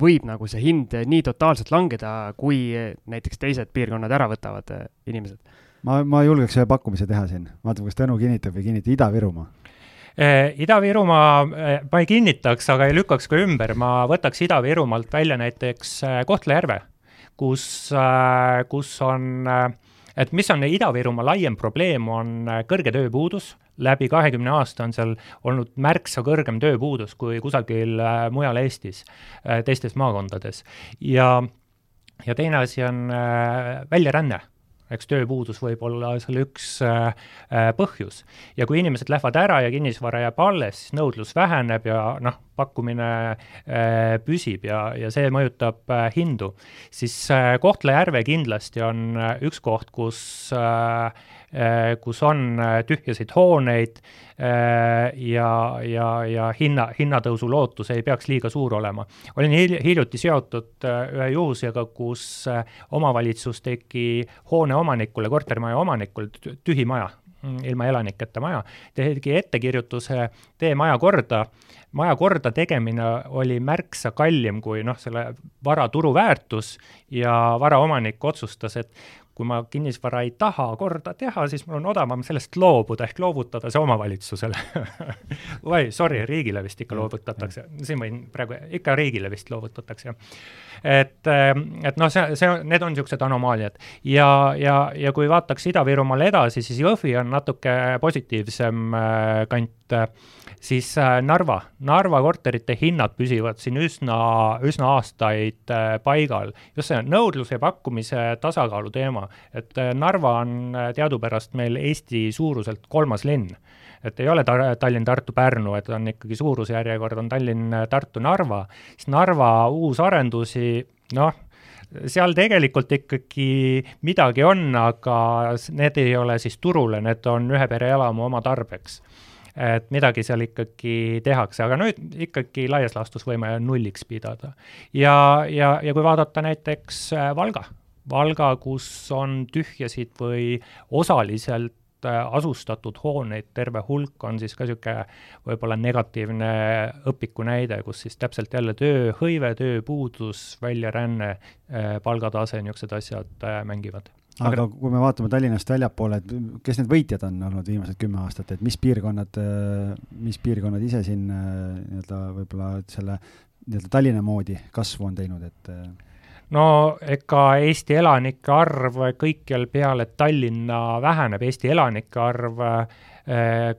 võib nagu see hind nii totaalselt langeda, kui näiteks teised piirkonnad ära võtavad inimesed? Ma, ma julgeks ühe pakkumise teha siin, vaatame, kas Tõnu kinnitab või ei kinnita, Ida-Virumaa. Ida-Virumaa, ma ei kinnitaks, aga ei lükkaks ka ümber, ma võtaks Ida-Virumaalt välja näiteks Kohtla-Järve, kus, kus on, et mis on Ida-Virumaa laiem probleem, on kõrge tööpuudus, läbi kahekümne aasta on seal olnud märksa kõrgem tööpuudus kui kusagil mujal Eestis, teistes maakondades. ja, ja teine asi on väljaränne eks tööpuudus võib olla selle üks äh, äh, põhjus. ja kui inimesed lähevad ära ja kinnisvara jääb alles, siis nõudlus väheneb ja noh, pakkumine äh, püsib ja, ja see mõjutab hindu, siis Kohtla-Järve kindlasti on üks koht, kus Äh, kus on äh, tühjasid hooneid äh, ja, ja, ja hinna, hinnatõusu lootus ei peaks liiga suur olema. olin hil-, hiljuti seotud ühe juhusega, kus omavalitsus tegi hoone omanikule, kortermaja omanikule tühi maja, mm, ilma elaniketa maja, tegi ettekirjutuse Tee maja korda, maja korda tegemine oli märksa kallim kui noh, selle vara turuväärtus ja varaomanik otsustas, et kui ma kinnisvara ei taha korda teha, siis mul on odavam sellest loobuda ehk loovutada see omavalitsusele. Või sorry, riigile vist ikka loovutatakse, siin võin praegu, ikka riigile vist loovutatakse. et, ähm, et noh, see, see, need on niisugused anomaaliad. Ja, ja, ja kui vaataks Ida-Virumaale edasi, siis Jõhvi on natuke positiivsem äh, kant äh, siis äh, Narva, Narva korterite hinnad püsivad siin üsna, üsna aastaid paigal. just see nõudluse ja pakkumise tasakaalu teema, et äh, Narva on teadupärast meil Eesti suuruselt kolmas linn. Et ei ole ta-, Tallinn, Tartu, Pärnu, et on ikkagi suurusjärjekord on Tallinn, Tartu, Narva, siis Narva uusarendusi, noh, seal tegelikult ikkagi midagi on, aga need ei ole siis turule, need on ühe pere elamu oma tarbeks. Et midagi seal ikkagi tehakse, aga nüüd ikkagi laias laastus võime nulliks pidada. ja, ja, ja kui vaadata näiteks äh, Valga, Valga, kus on tühjasid või osaliselt äh, asustatud hooneid terve hulk, on siis ka niisugune võib-olla negatiivne õpiku näide, kus siis täpselt jälle tööhõive, tööpuudus, väljaränne, äh, palgatase, niisugused asjad mängivad aga kui me vaatame Tallinnast väljapoole, et kes need võitjad on olnud viimased kümme aastat, et mis piirkonnad, mis piirkonnad ise siin nii-öelda võib-olla selle nii-öelda Tallinna moodi kasvu on teinud, et? No ega Eesti elanike arv kõikjal peale Tallinna väheneb, Eesti elanike arv äh,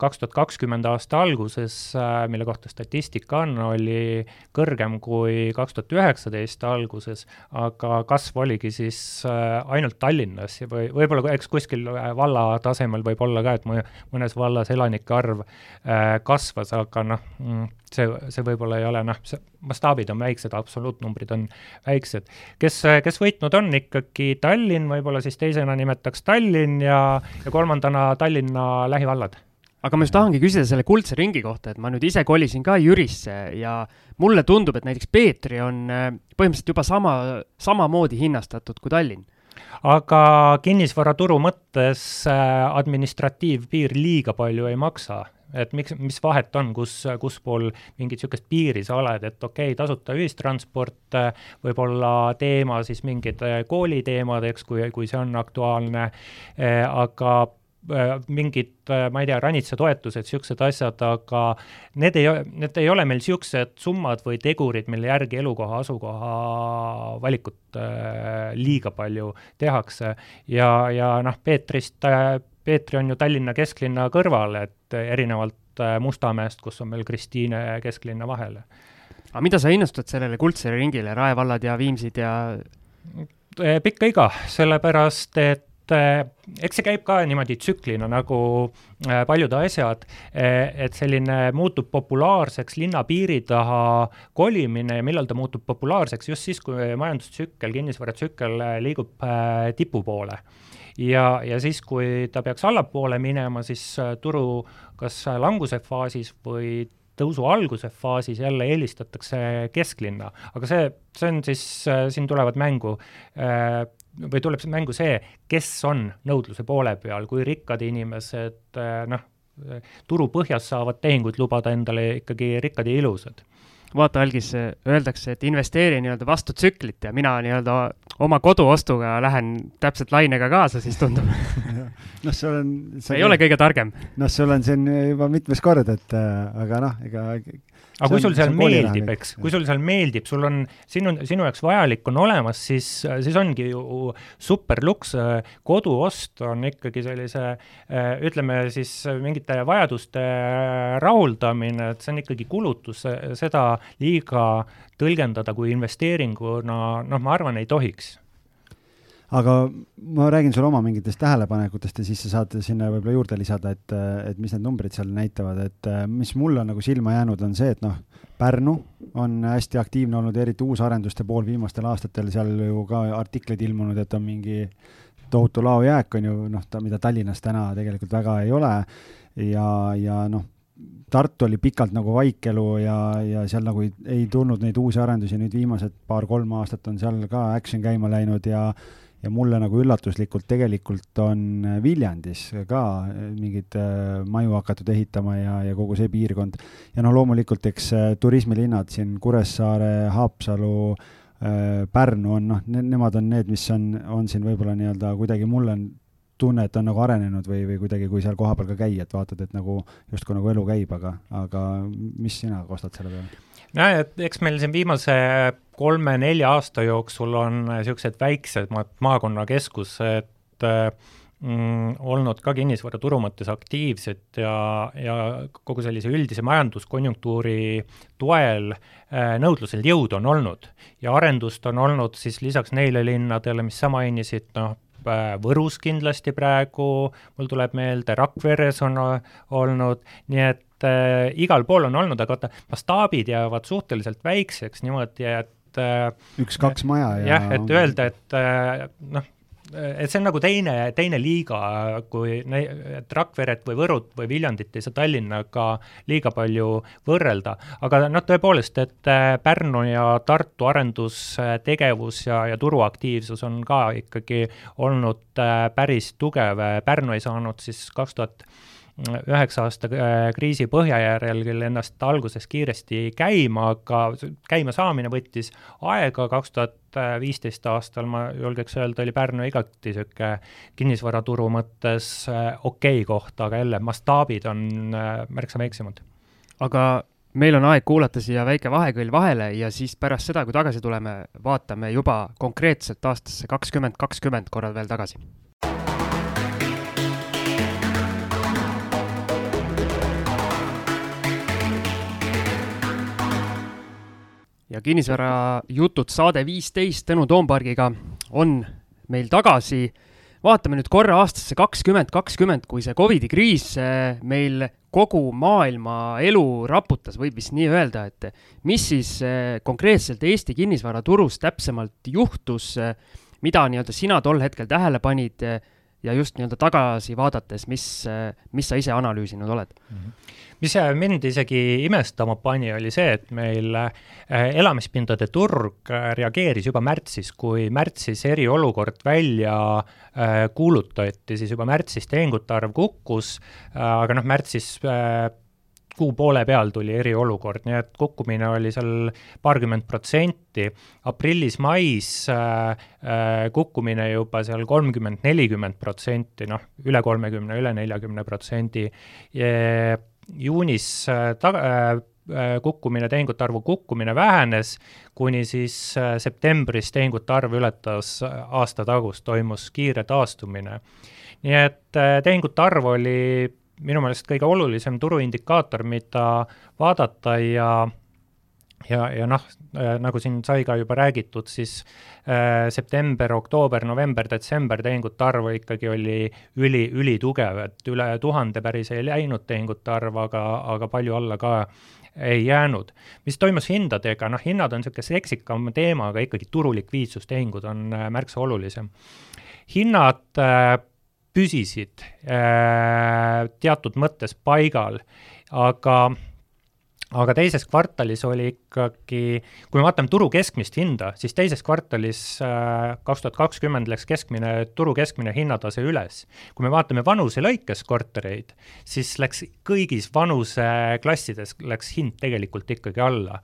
kaks tuhat kakskümmend aasta alguses, äh, mille kohta statistika on, oli kõrgem kui kaks tuhat üheksateist alguses, aga kasv oligi siis äh, ainult Tallinnas või võib-olla eks kuskil äh, valla tasemel võib olla ka, et mõnes vallas elanike arv kasvas, aga noh, mm, see, see võib-olla ei ole noh, see mastaabid on väiksed, absoluutnumbrid on väiksed. kes, kes võitnud on ikkagi Tallinn, võib-olla siis teisena nimetaks Tallinn ja, ja kolmandana Tallinna lähivallad aga ma just tahangi küsida selle kuldse ringi kohta, et ma nüüd ise kolisin ka Jürisse ja mulle tundub, et näiteks Peetri on äh, põhimõtteliselt juba sama, samamoodi hinnastatud kui Tallinn. Aga kinnisvaraturu mõttes äh, administratiivpiir liiga palju ei maksa, et miks, mis vahet on, kus, kuspool mingit niisugust piiri sa oled, et okei okay,, tasuta ühistransport äh, võib olla teema, siis mingid kooliteemad, eks, kui, kui see on aktuaalne, aga mingid, äh, ma ei tea, ranitsatoetused, niisugused asjad, aga need ei, need ei ole meil niisugused summad või tegurid, mille järgi elukoha, asukoha valikut äh, liiga palju tehakse ja, ja noh, Peetrist, Peetri on ju Tallinna kesklinna kõrval, et erinevalt Mustamäest, kus on meil Kristiine kesklinna vahel. aga mida sa innustad sellele kuldsele ringile, Rae vallad ja Viimsid ja? pikka iga, sellepärast et eks see käib ka niimoodi tsüklina nagu äh, paljud asjad, äh, et selline muutub populaarseks linna piiri taha kolimine ja millal ta muutub populaarseks, just siis, kui majandustsükkel, kinnisvaratsükkel liigub tipu poole. Ja, ja siis, kui ta peaks allapoole minema, siis turu kas languse faasis või tõusu alguse faasis jälle eelistatakse kesklinna, aga see, see on siis, siin tulevad mängu või tuleb mängu see, kes on nõudluse poole peal, kui rikkad inimesed eh, noh, turu põhjas saavad tehinguid lubada endale ikkagi rikkad ja ilusad vaata, algis, öeldakse, et investeeri nii-öelda vastu tsüklit ja mina nii-öelda oma koduostuga lähen täpselt lainega kaasa, siis tundub noh, sul on. ei ole kõige targem. noh, sul on siin juba mitmes kord, et äh, aga noh, ega aga kui sul seal meeldib, eks, kui sul seal meeldib, sul on, sinu, sinu jaoks vajalik on olemas, siis, siis ongi ju super luks, koduost on ikkagi sellise ütleme siis mingite vajaduste rahuldamine, et see on ikkagi kulutus, seda liiga tõlgendada kui investeeringuna, noh, ma arvan, ei tohiks aga ma räägin sulle oma mingitest tähelepanekutest ja siis sa saad sinna võib-olla juurde lisada, et, et mis need numbrid seal näitavad, et mis mulle on nagu silma jäänud, on see, et noh, Pärnu on hästi aktiivne olnud, eriti uusarenduste pool viimastel aastatel, seal ju ka artikleid ilmunud, et on mingi tohutu laojääk on ju, noh, mida Tallinnas täna tegelikult väga ei ole. Ja, ja noh, Tartu oli pikalt nagu vaikelu ja, ja seal nagu ei, ei tulnud neid uusi arendusi, nüüd viimased paar-kolm aastat on seal ka action käima läinud ja ja mulle nagu üllatuslikult tegelikult on Viljandis ka mingeid äh, maju hakatud ehitama ja, ja kogu see piirkond. ja noh, loomulikult eks äh, turismilinnad siin Kuressaare, Haapsalu, äh, Pärnu on noh ne,, nemad on need, mis on, on siin võib-olla nii-öelda kuidagi mulle on tunne, et on nagu arenenud või, või kuidagi, kui seal kohapeal ka käia, et vaatad, et nagu justkui nagu elu käib, aga, aga mis sina kostad selle peale? nojah, et eks meil siin viimase kolme-nelja aasta jooksul on niisugused väiksemad maakonnakeskused mm, olnud ka kinnisvaraturu mõttes aktiivsed ja, ja kogu sellise üldise majanduskonjunktuuri toel äh, nõudlusel jõudu on olnud. ja arendust on olnud siis lisaks neile linnadele, mis sa mainisid, noh, äh, Võrus kindlasti praegu, mul tuleb meelde, Rakveres on olnud, nii et äh, igal pool on olnud, aga vaata, mastaabid jäävad suhteliselt väikseks niimoodi, et äh, üks-kaks maja ja jah, et öelda, et äh, noh, et see on nagu teine, teine liiga, kui et Rakveret või Võrut või Viljandit ei saa Tallinnaga liiga palju võrrelda, aga noh, tõepoolest, et äh, Pärnu ja Tartu arendustegevus ja, ja turuaktiivsus on ka ikkagi olnud päris tugev, Pärnu ei saanud siis kaks tuhat üheksa aasta äh, kriisi põhjajärjel küll ennast alguses kiiresti käima, aga käima saamine võttis aega, kaks tuhat viisteist aastal ma julgeks öelda, oli Pärnu igati niisugune kinnisvaraturu mõttes äh, okei okay koht, aga jälle mastaabid on äh, märksa väiksemad. aga meil on aeg kuulata siia väike vahekõll vahele ja siis pärast seda, kui tagasi tuleme, vaatame juba konkreetselt aastasse kakskümmend kakskümmend korrad veel tagasi ja kinnisvarajutud saade viisteist Tõnu Toompargiga on meil tagasi. vaatame nüüd korra aastasse kakskümmend kakskümmend, kui see Covidi kriis eh, meil kogu maailma elu raputas, võib vist nii öelda, et mis siis eh, konkreetselt Eesti kinnisvaraturus täpsemalt juhtus, eh, mida nii-öelda sina tol hetkel tähele panid ja just nii-öelda tagasi vaadates, mis, mis sa ise analüüsinud oled mm? -hmm mis mind isegi imestama pani, oli see, et meil äh, elamispindade turg äh, reageeris juba märtsis, kui märtsis eriolukord välja äh, kuulutati, siis juba märtsis tehingute arv kukkus, aga noh, märtsis kuu poole peal tuli eriolukord, nii et kukkumine oli seal paarkümmend protsenti, aprillis-mais äh, kukkumine juba seal kolmkümmend, nelikümmend protsenti, noh, üle kolmekümne, üle neljakümne protsendi juunis äh, ta-, äh, äh, kukkumine, tehingute arvu kukkumine vähenes, kuni siis septembris tehingute arv ületas aasta tagust, toimus kiire taastumine. nii et tehingute arv oli minu meelest kõige olulisem turuindikaator, mida vaadata ja ja, ja noh, nagu siin sai ka juba räägitud, siis äh, september, oktoober, november, detsember tehingute arv ikkagi oli üli, ülitugev, et üle tuhande päris ei läinud tehingute arv, aga, aga palju alla ka ei jäänud. mis toimus hindadega, noh, hinnad on niisugune seksikam teema, aga ikkagi turulikviidsustehingud on äh, märksa olulisem. hinnad äh, püsisid äh, teatud mõttes paigal, aga aga teises kvartalis oli ikkagi, kui me vaatame turu keskmist hinda, siis teises kvartalis äh, kaks tuhat kakskümmend läks keskmine, turu keskmine hinnatase üles. kui me vaatame vanuse lõikes kortereid, siis läks kõigis vanuseklassides läks hind tegelikult ikkagi alla.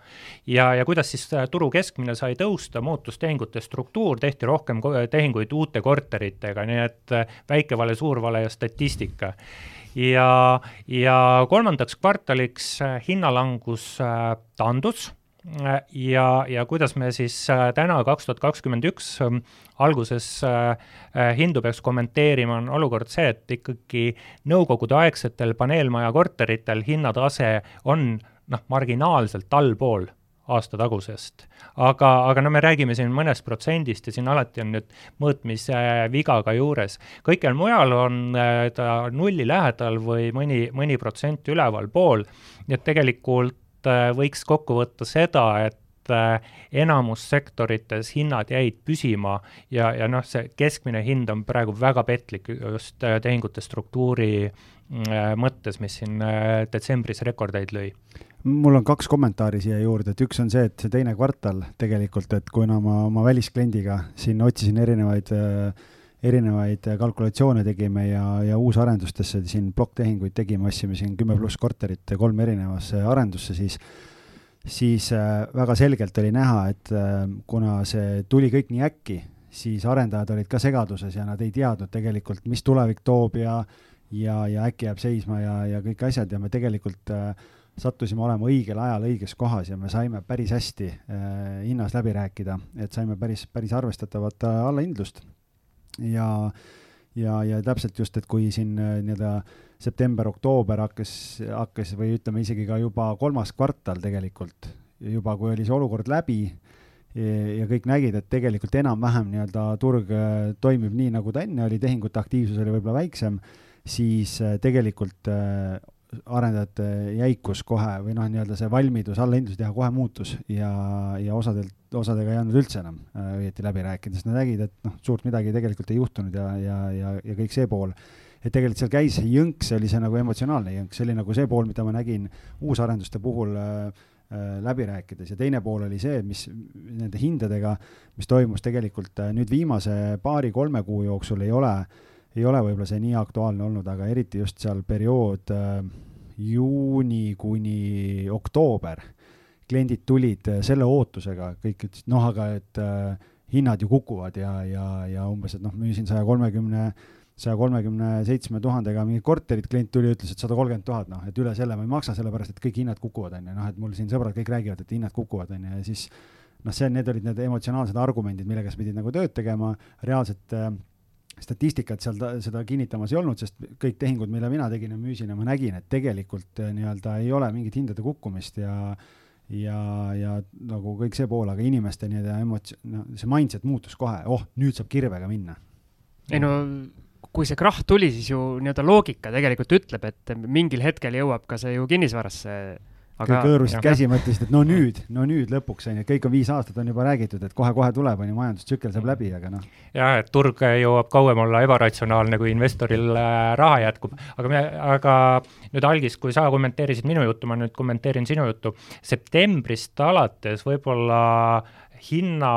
ja, ja kuidas siis äh, turu keskmine sai tõusta, muutus tehingute struktuur, tehti rohkem tehinguid uute korteritega, nii et äh, väike vale, suur vale ja statistika ja, ja kolmandaks kvartaliks äh, hinnalangus äh, taandus. Äh, ja, ja kuidas me siis täna, kaks tuhat kakskümmend üks ähm, alguses hindu peaks kommenteerima, on olukord see, et ikkagi nõukogudeaegsetel paneelmaja korteritel hinnatase on noh, marginaalselt allpool aasta tagusest. aga, aga no me räägime siin mõnest protsendist ja siin alati on nüüd mõõtmise viga ka juures. kõikjal mujal on äh, ta nulli lähedal või mõni, mõni protsent ülevalpool, nii et tegelikult äh, võiks kokku võtta seda, et äh, enamus sektorites hinnad jäid püsima ja, ja noh, see keskmine hind on praegu väga petlik just tehingute struktuuri mõttes, mis siin detsembris rekordeid lõi mul on kaks kommentaari siia juurde, et üks on see, et see teine kvartal tegelikult, et kuna ma oma väliskliendiga siin otsisin erinevaid äh, erinevaid kalkulatsioone tegime ja, ja uusarendustesse siin plokktehinguid tegime, ostsime siin kümme pluss korterit kolm erinevasse arendusse, siis siis äh, väga selgelt oli näha, et äh, kuna see tuli kõik nii äkki, siis arendajad olid ka segaduses ja nad ei teadnud tegelikult, mis tulevik toob ja ja, ja äkki jääb seisma ja, ja kõik asjad. Ja me tegelikult äh, sattusime olema õigel ajal õiges kohas ja me saime päris hästi äh, hinnas läbi rääkida, et saime päris, päris arvestatavat äh, allahindlust. ja, ja, ja täpselt just, et kui siin äh, nii-öelda september-oktoober hakkas, hakkas või ütleme isegi ka juba kolmas kvartal tegelikult, juba kui oli see olukord läbi ja kõik nägid, et tegelikult enam-vähem nii-öelda turg äh, toimib nii, nagu ta enne oli, tehingute aktiivsus oli võib-olla väiksem, siis äh, tegelikult äh, arendajate jäikus kohe või noh, nii-öelda see valmidus allahindlusi teha kohe muutus ja, ja osadelt, osadega ei andnud üldse enam äh, õieti läbi rääkida, sest nad nägid, et noh, suurt midagi tegelikult ei juhtunud ja, ja, ja, ja kõik see pool. et tegelikult seal käis see jõnks, see oli see nagu emotsionaalne jõnks, see oli nagu see pool, mida ma nägin uusarenduste puhul äh, äh, läbi rääkides ja teine pool oli see, mis nende hindadega, mis toimus tegelikult äh, nüüd viimase paari-kolme kuu jooksul ei ole äh, ei ole võib-olla see nii aktuaalne olnud, aga eriti just seal periood äh, juuni kuni oktoober, kliendid tulid äh, selle ootusega, kõik ütlesid, noh, aga et äh, hinnad ju kukuvad ja, ja, ja umbes, et noh, müüsin saja kolmekümne, saja kolmekümne seitsme tuhandega mingit korterit, klient tuli, ütles, et sada kolmkümmend tuhat, noh, et üle selle ma ei maksa, sellepärast et kõik hinnad kukuvad, on ju, noh, et mul siin sõbrad kõik räägivad, et hinnad kukuvad, on ju, ja siis noh, see, need olid need emotsionaalsed argumendid, millega sa pidid nagu tööd tegema, reaalselt äh, statistikat seal ta, seda kinnitamas ei olnud, sest kõik tehingud, mille mina tegin ja müüsin ja ma nägin, et tegelikult eh, nii-öelda ei ole mingit hindade kukkumist ja ja, ja nagu kõik see pool, aga inimeste nii-öelda emotsioon, no see mindset muutus kohe, oh, nüüd saab kirvega minna. ei no kui see krahh tuli, siis ju nii-öelda loogika tegelikult ütleb, et mingil hetkel jõuab ka see ju kinnisvarasse aga kõik hõõrusid käsi, mõtlesid, et no nüüd, no nüüd lõpuks on ju, kõik on viis aastat on juba räägitud, et kohe-kohe tuleb, on ju, majandustsükkel saab läbi, aga noh. jah, et turg jõuab kauem olla ebaratsionaalne, kui investoril äh, raha jätkub, aga me, aga nüüd algis, kui sa kommenteerisid minu juttu, ma nüüd kommenteerin sinu juttu. septembrist alates võib-olla hinna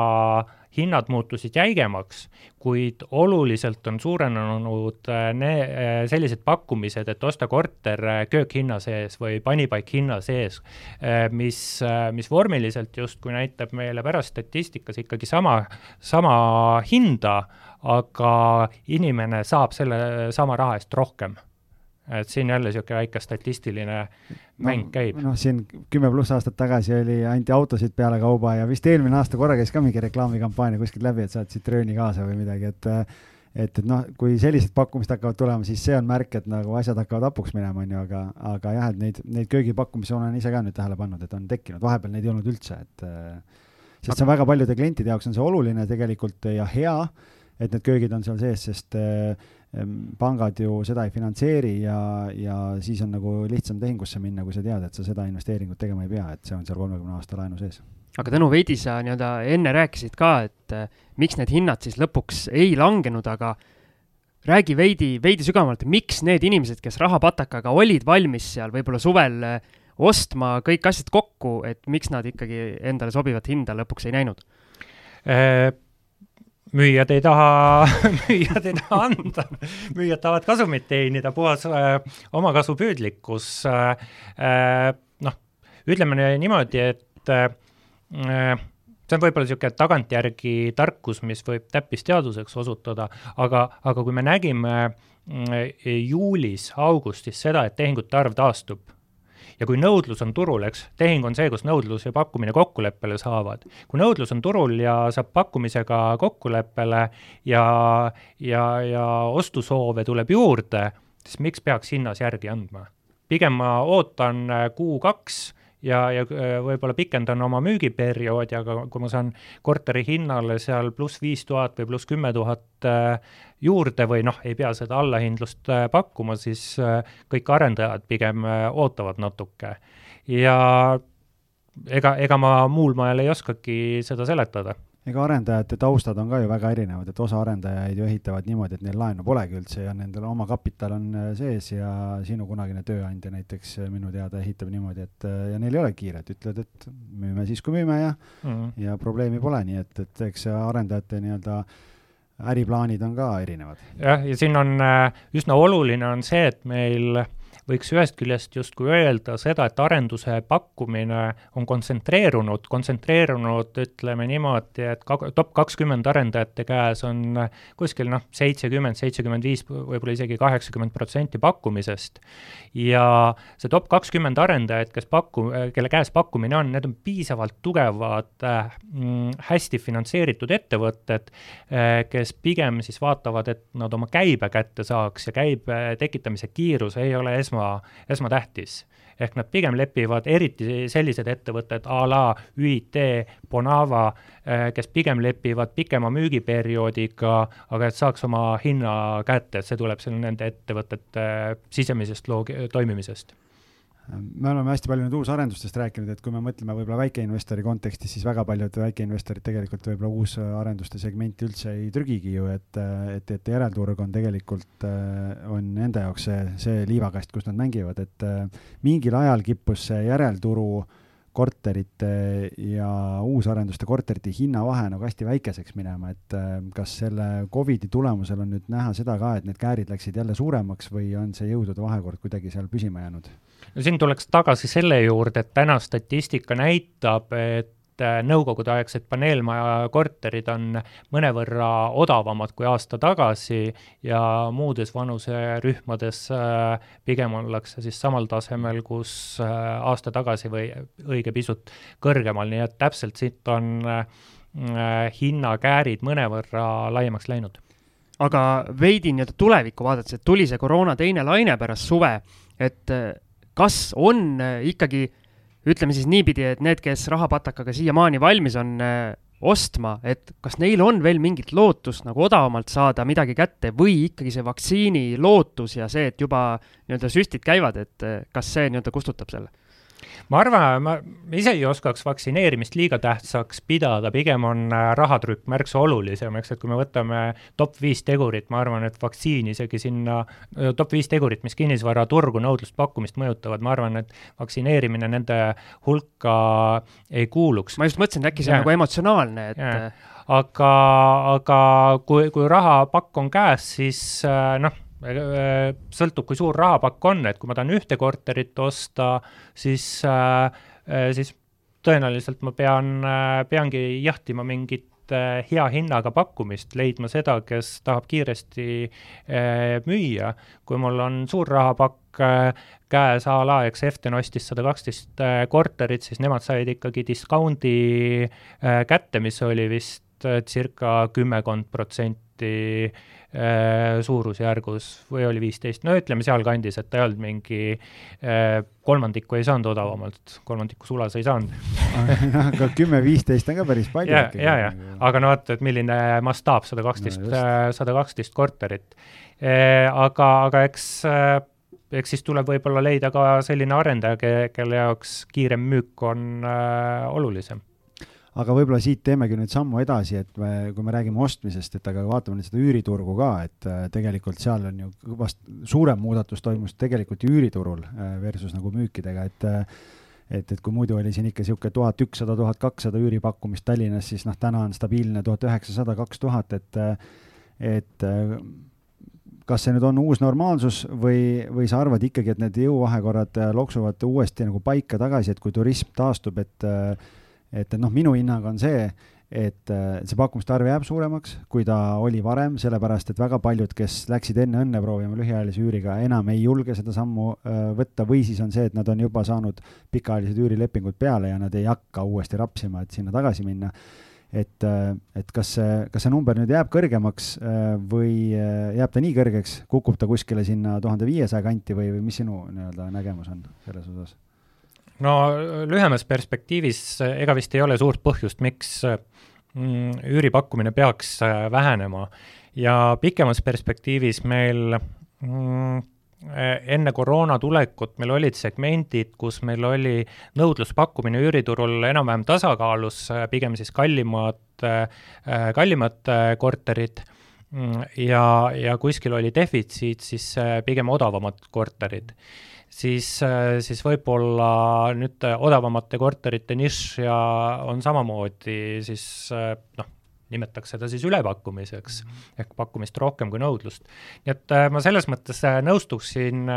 hinnad muutusid jäigemaks, kuid oluliselt on suurenenud äh, ne-, äh, sellised pakkumised, et osta korter äh, köökhinna sees või panipaik hinna sees, mis, mis vormiliselt justkui näitab meile pärast statistikas ikkagi sama, sama hinda, aga inimene saab selle sama raha eest rohkem et siin jälle niisugune väike statistiline mäng no, käib. noh, siin kümme pluss aastat tagasi oli, anti autosid pealekauba ja vist eelmine aasta korra käis ka mingi reklaamikampaania kuskilt läbi, et saad Citrooni kaasa või midagi, et et, et noh, kui sellised pakkumised hakkavad tulema, siis see on märk, et nagu asjad hakkavad hapuks minema, on ju, aga, aga jah, et neid, neid köögipakkumisi olen ise ka nüüd tähele pannud, et on tekkinud, vahepeal neid ei olnud üldse, et sest see on väga paljude klientide jaoks on see oluline tegelikult ja hea, et need köögid on seal sees, sest äh, pangad ju seda ei finantseeri ja, ja siis on nagu lihtsam tehingusse minna, kui sa tead, et sa seda investeeringut tegema ei pea, et see on seal kolmekümne aasta laenu sees. aga Tõnu, veidi sa nii-öelda enne rääkisid ka, et äh, miks need hinnad siis lõpuks ei langenud, aga räägi veidi, veidi sügavamalt, miks need inimesed, kes rahapatakaga olid valmis seal võib-olla suvel äh, ostma kõik asjad kokku, et miks nad ikkagi endale sobivat hinda lõpuks ei näinud? Äh, müüjad ei taha müüjad ei taha anda, müüjad tahavad kasumit teenida, puhas äh, omakasupüüdlikkus äh,. äh noh, ütleme niimoodi, et äh, see on võib-olla niisugune tagantjärgi tarkus, mis võib täppisteaduseks osutuda, aga, aga kui me nägime äh, juulis, augustis seda, et tehingute arv taastub ja kui nõudlus on turul, eks, tehing on see, kus nõudlus ja pakkumine kokkuleppele saavad. kui nõudlus on turul ja saab pakkumisega kokkuleppele ja, ja, ja ostusoove tuleb juurde, siis miks peaks hinnas järgi andma? pigem ma ootan kuu-kaks ja, ja äh, võib-olla pikendan oma müügiperioodi, aga kui ma saan korteri hinnale seal pluss viis tuhat või pluss kümme tuhat äh, juurde või noh, ei pea seda allahindlust äh, pakkuma, siis kõik arendajad pigem ootavad natuke. ja ega, ega ma muul moel ei oskagi seda seletada ega arendajate taustad on ka ju väga erinevad, et osa arendajaid ju ehitavad niimoodi, et neil laenu polegi üldse ja nendel oma kapital on äh, sees ja sinu kunagine tööandja näiteks äh, minu teada ehitab niimoodi, et äh, ja neil ei ole kiiret, ütlevad, et müüme siis, kui müüme ja mm, -hmm. ja probleemi pole, nii et, et eks arendajate nii-öelda äriplaanid on ka erinevad. jah, ja siin on üsna oluline on see, et meil äh, võiks ühest küljest justkui öelda seda, et arenduse pakkumine on kontsentreerunud, kontsentreerunud ütleme niimoodi, et ka, top kakskümmend arendajate käes on kuskil noh, seitsekümmend, seitsekümmend viis, võib-olla isegi kaheksakümmend protsenti pakkumisest. ja see top kakskümmend arendajat, kes paku-, kelle käes pakkumine on, need on piisavalt tugevad äh,, hästi finantseeritud ettevõtted äh,, kes pigem siis vaatavad, et nad oma käibe kätte saaks ja käibe tekitamise kiirus ei ole esma esma, esmatähtis. ehk nad pigem lepivad, eriti sellised ettevõtted a la ÜIT, Bonava, eh, kes pigem lepivad pikema müügiperioodiga, aga et saaks oma hinna kätte, et see tuleb seal nende ettevõtete sisemisest loog-, toimimisest me oleme hästi palju nüüd uusarendustest rääkinud, et kui me mõtleme võib-olla väikeinvestori kontekstis, siis väga paljud väikeinvestorid tegelikult võib-olla uusarenduste segmenti üldse ei trügigi ju, et, et, et järelturg on tegelikult, on nende jaoks see, see liivakast, kus nad mängivad, et mingil ajal kippus see järelturu korterite ja uusarenduste korterite hinnavahe nagu hästi väikeseks minema, et kas selle Covidi tulemusel on nüüd näha seda ka, et need käärid läksid jälle suuremaks või on see jõudude vahekord kuidagi seal püsima jäänud? No siin tuleks tagasi selle juurde, et täna statistika näitab, et äh, nõukogudeaegsed paneelmaja korterid on mõnevõrra odavamad kui aasta tagasi ja muudes vanuserühmades äh, pigem ollakse siis samal tasemel, kus äh, aasta tagasi või õige pisut kõrgemal, nii et täpselt siit on hinnakäärid mõnevõrra laiemaks läinud. Aga veidi nii-öelda tulevikku vaadates, et tuli see koroona teine laine pärast suve, et kas on äh, ikkagi, ütleme siis niipidi, et need, kes rahapatakaga siiamaani valmis on äh, ostma, et kas neil on veel mingit lootust nagu odavamalt saada midagi kätte või ikkagi see vaktsiini lootus ja see, et juba nii-öelda süstid käivad, et äh, kas see nii-öelda kustutab selle? Ma arvan, ma ise ei oskaks vaktsineerimist liiga tähtsaks pidada, pigem on äh, rahatrükk märksa olulisem, eks, et kui me võtame top viis tegurit, ma arvan, et vaktsiin isegi sinna, äh, top viis tegurit, mis kinnisvaraturgu, nõudlust, pakkumist mõjutavad, ma arvan, et vaktsineerimine nende hulka ei kuuluks. ma just mõtlesin, et äkki see on nagu emotsionaalne, et ja. aga, aga kui, kui rahapakk on käes, siis noh, Äh, sõltub, kui suur rahapakk on, et kui ma tahan ühte korterit osta, siis, äh, äh, siis tõenäoliselt ma pean, peangi jahtima mingit hea hinnaga pakkumist, leidma seda, kes tahab kiiresti müüa. kui mul on suur rahapakk käes a la, eks Eften ostis sada kaksteist korterit, siis nemad said ikkagi discount'i kätte, mis oli vist circa kümmekond protsenti Äh, suurusjärgus või oli viisteist, no ütleme sealkandis, et ta ei olnud mingi äh, kolmandikku ei saanud odavamalt, kolmandikku sulas ei saanud. Aga kümme-viisteist on ka päris palju ja, ja, ja, aga no vaata, et milline mastaap, sada kaksteist, äh, sada kaksteist korterit. aga, aga eks eks siis tuleb võib-olla leida ka selline arendaja, kelle jaoks kiirem müük on äh, olulisem aga võib-olla siit teemegi nüüd sammu edasi, et me, kui me räägime ostmisest, et aga vaatame nüüd seda üüriturgu ka, et äh, tegelikult seal on ju kõvasti suurem muudatus toimus tegelikult ju üüriturul äh, versus nagu müükidega, et äh, et, et kui muidu oli siin ikka niisugune tuhat ükssada, tuhat kakssada üüripakkumist Tallinnas, siis noh, täna on stabiilne tuhat üheksasada, kaks tuhat, et et kas see nüüd on uus normaalsus või, või sa arvad ikkagi, et need jõuvahekorrad loksuvad uuesti nagu paika tagasi, et kui turism taastub, et et noh, minu hinnang on see, et see pakkumiste arv jääb suuremaks, kui ta oli varem, sellepärast et väga paljud, kes läksid enne õnne proovima lühiajalise üüriga, enam ei julge seda sammu võtta või siis on see, et nad on juba saanud pikaajalised üürilepingud peale ja nad ei hakka uuesti rapsima, et sinna tagasi minna. et, et kas see, kas see number nüüd jääb kõrgemaks või jääb ta nii kõrgeks, kukub ta kuskile sinna tuhande viiesaja kanti või, või mis sinu nii-öelda nägemus on selles osas? No lühemas perspektiivis ega vist ei ole suurt põhjust, miks mm, üüripakkumine peaks äh, vähenema. Ja pikemas perspektiivis meil mm, enne koroona tulekut meil olid segmendid, kus meil oli nõudluspakkumine üüriturul enam-vähem tasakaalus, äh, pigem siis kallimad, äh, kallimad korterid. Mm, ja, ja kuskil oli defitsiit, siis pigem odavamad korterid siis, äh, siis võib-olla nüüd odavamate korterite nišš ja on samamoodi siis äh, noh, nimetatakse seda siis ülepakkumiseks mm -hmm. ehk pakkumist rohkem kui nõudlust. nii et äh, ma selles mõttes nõustuksin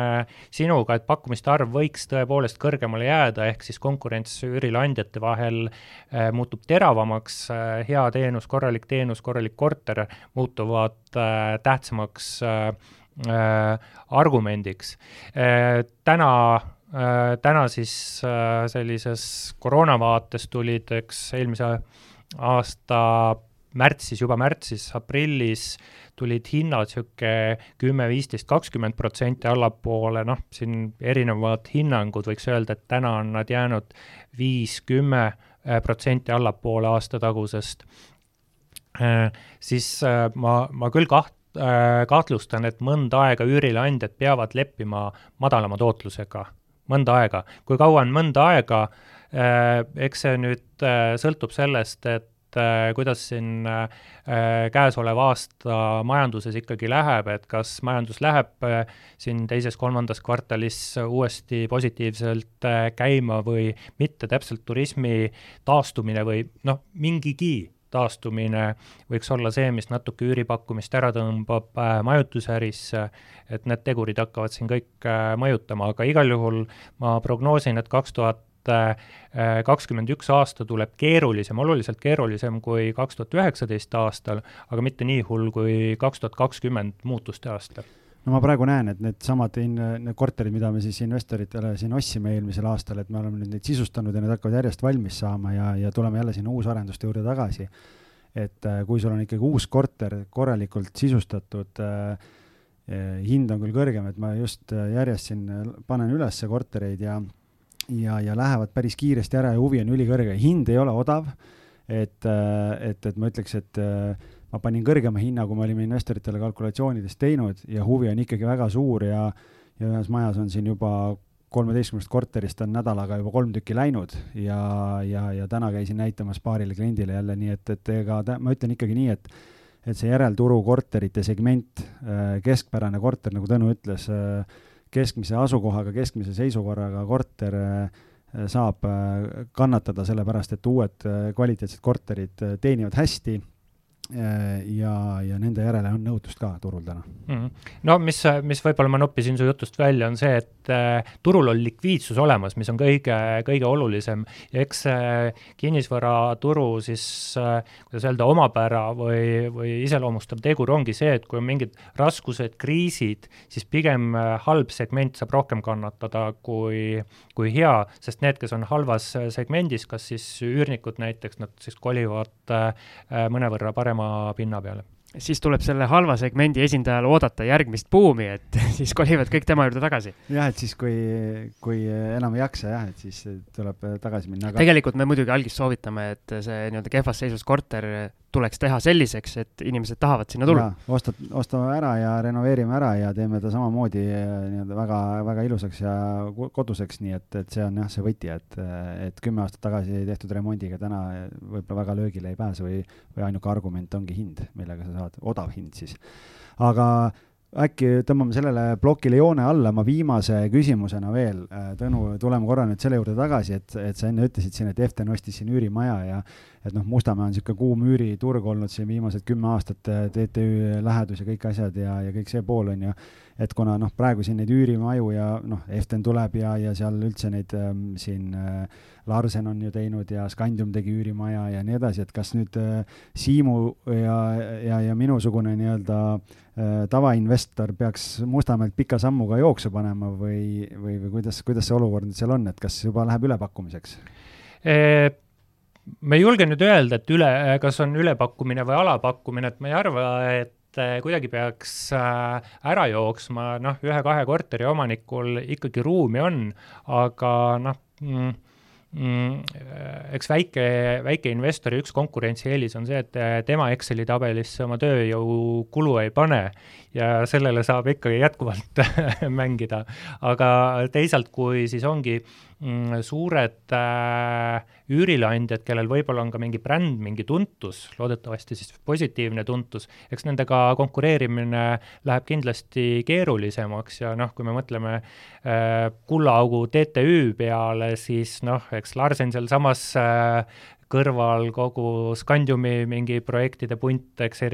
sinuga, et pakkumiste arv võiks tõepoolest kõrgemale jääda, ehk siis konkurents üürileandjate vahel muutub teravamaks, hea teenus, korralik teenus, korralik korter muutuvad tähtsamaks äh, Äh, argumendiks. Äh, täna äh, täna siis sellises koroona vaates tulid, eks eelmise aasta märtsis, juba märtsis, aprillis tulid hinnad niisugune kümme, viisteist, kakskümmend protsenti allapoole, noh, siin erinevad hinnangud, võiks öelda, et täna on nad jäänud viis, kümme protsenti allapoole aasta tagusest, siis ma, ma küll kaht-, Äh, kahtlustan, et mõnda aega üürileandjad peavad leppima madalama tootlusega, mõnda aega. kui kaua on mõnda aega, äh, eks see nüüd äh, sõltub sellest, et kuidas siin käesoleva aasta majanduses ikkagi läheb, et kas majandus läheb siin teises-kolmandas kvartalis uuesti positiivselt käima või mitte, täpselt turismi taastumine või noh, mingigi taastumine võiks olla see, mis natuke üüripakkumist ära tõmbab äh, majutusärisse, et need tegurid hakkavad siin kõik äh, mõjutama, aga igal juhul ma prognoosin, et kaks tuhat äh, kakskümmend üks aasta tuleb keerulisem, oluliselt keerulisem kui kaks tuhat üheksateist aastal, aga mitte nii hull kui kaks tuhat kakskümmend muutuste aasta no ma praegu näen, et needsamad in-, need korterid, mida me siis investoritele siin ostsime eelmisel aastal, et me oleme nüüd neid sisustanud ja need hakkavad järjest valmis saama ja, ja tuleme jälle sinna uusarenduste juurde tagasi. et äh, kui sul on ikkagi uus korter korralikult sisustatud äh,, eh, hind on küll kõrgem, et ma just äh, järjest siin panen üles kortereid ja ja, ja lähevad päris kiiresti ära ja huvi on ülikõrge, hind ei ole odav, et, äh, et, et ma ütleks, et äh, ma panin kõrgema hinna, kui me olime investoritele kalkulatsioonides teinud ja huvi on ikkagi väga suur ja, ja ühes majas on siin juba kolmeteistkümnest korterist on nädalaga juba kolm tükki läinud ja, ja, ja täna käisin näitamas paarile kliendile jälle, nii et, et ega ta, ma ütlen ikkagi nii, et et see järelturu korterite segment, äh, keskpärane korter, nagu Tõnu ütles, äh, keskmise asukohaga, keskmise seisukorraga korter äh, saab kannatada, sellepärast et uued kvaliteetsed korterid teenivad hästi ja, ja nende järele on nõudlust ka turul täna mm. -hmm. no mis, mis võib-olla ma noppisin su jutust välja, on see, et äh, turul on likviidsus olemas, mis on kõige, kõige olulisem. Ja eks äh, kinnisvaraturu siis äh, kuidas öelda, omapära või, või iseloomustav tegur ongi see, et kui on mingid raskused, kriisid, siis pigem halb segment saab rohkem kannatada kui, kui hea, sest need, kes on halvas segmendis, kas siis üürnikud näiteks, nad siis kolivad mõnevõrra parema pinna peale siis tuleb selle halva segmendi esindajal oodata järgmist buumi, et siis kolivad kõik tema juurde tagasi. jah, et siis, kui, kui enam ei jaksa jah, et siis tuleb tagasi minna aga.... tegelikult me muidugi algis soovitame, et see nii-öelda kehvas seisus korter tuleks teha selliseks, et inimesed tahavad sinna tulla. ostad, ostame ära ja renoveerime ära ja teeme ta samamoodi äh, nii-öelda väga, väga ilusaks ja koduseks, nii et, et see on jah, see võti, et, et kümme aastat tagasi tehtud remondiga täna võib-olla väga löögile ei pääse või, või ainuke argument ongi hind, millega sa saad, odav hind siis. aga äkki tõmbame sellele plokile joone alla, ma viimase küsimusena veel, äh, Tõnu, tuleme korra nüüd selle juurde tagasi, et, et sa enne ütlesid siin, et Eften ostis siin üürimaja ja et noh, Mustamäe on niisugune kuum üüriturg olnud siin viimased kümme aastat, äh, TTÜ lähedus ja kõik asjad ja, ja kõik see pool on ju, et kuna noh, praegu siin neid üürimaju ja noh, Eften tuleb ja, ja seal üldse neid ähm, siin äh, Larsen on ju teinud ja Scandium tegi üürimaja ja nii edasi, et kas nüüd äh, Siimu ja, ja, ja minusugune nii-öelda äh, tavainvestor peaks Mustamäelt pika sammuga jooksu panema või, või, või kuidas, kuidas see olukord nüüd seal on, et kas juba läheb ülepakkumiseks? ma ei julge nüüd öelda, et üle, kas on ülepakkumine või alapakkumine, et ma ei arva, et kuidagi peaks äh, ära jooksma, noh, ühe-kahe korteri omanikul ikkagi ruumi on, aga noh mm,, mm, eks väike, väikeinvestori üks konkurentsieelis on see, et tema Exceli tabelisse oma tööjõukulu ei pane ja sellele saab ikkagi jätkuvalt mängida. aga teisalt, kui siis ongi mm, suured äh, üürileandjad, kellel võib-olla on ka mingi bränd, mingi tuntus, loodetavasti siis positiivne tuntus, eks nendega konkureerimine läheb kindlasti keerulisemaks ja noh, kui me mõtleme äh, kullaaugu TTÜ peale, siis noh, eks Larsen sealsamas äh, kõrval kogu Scandiumi mingi projektide punt, eks äh,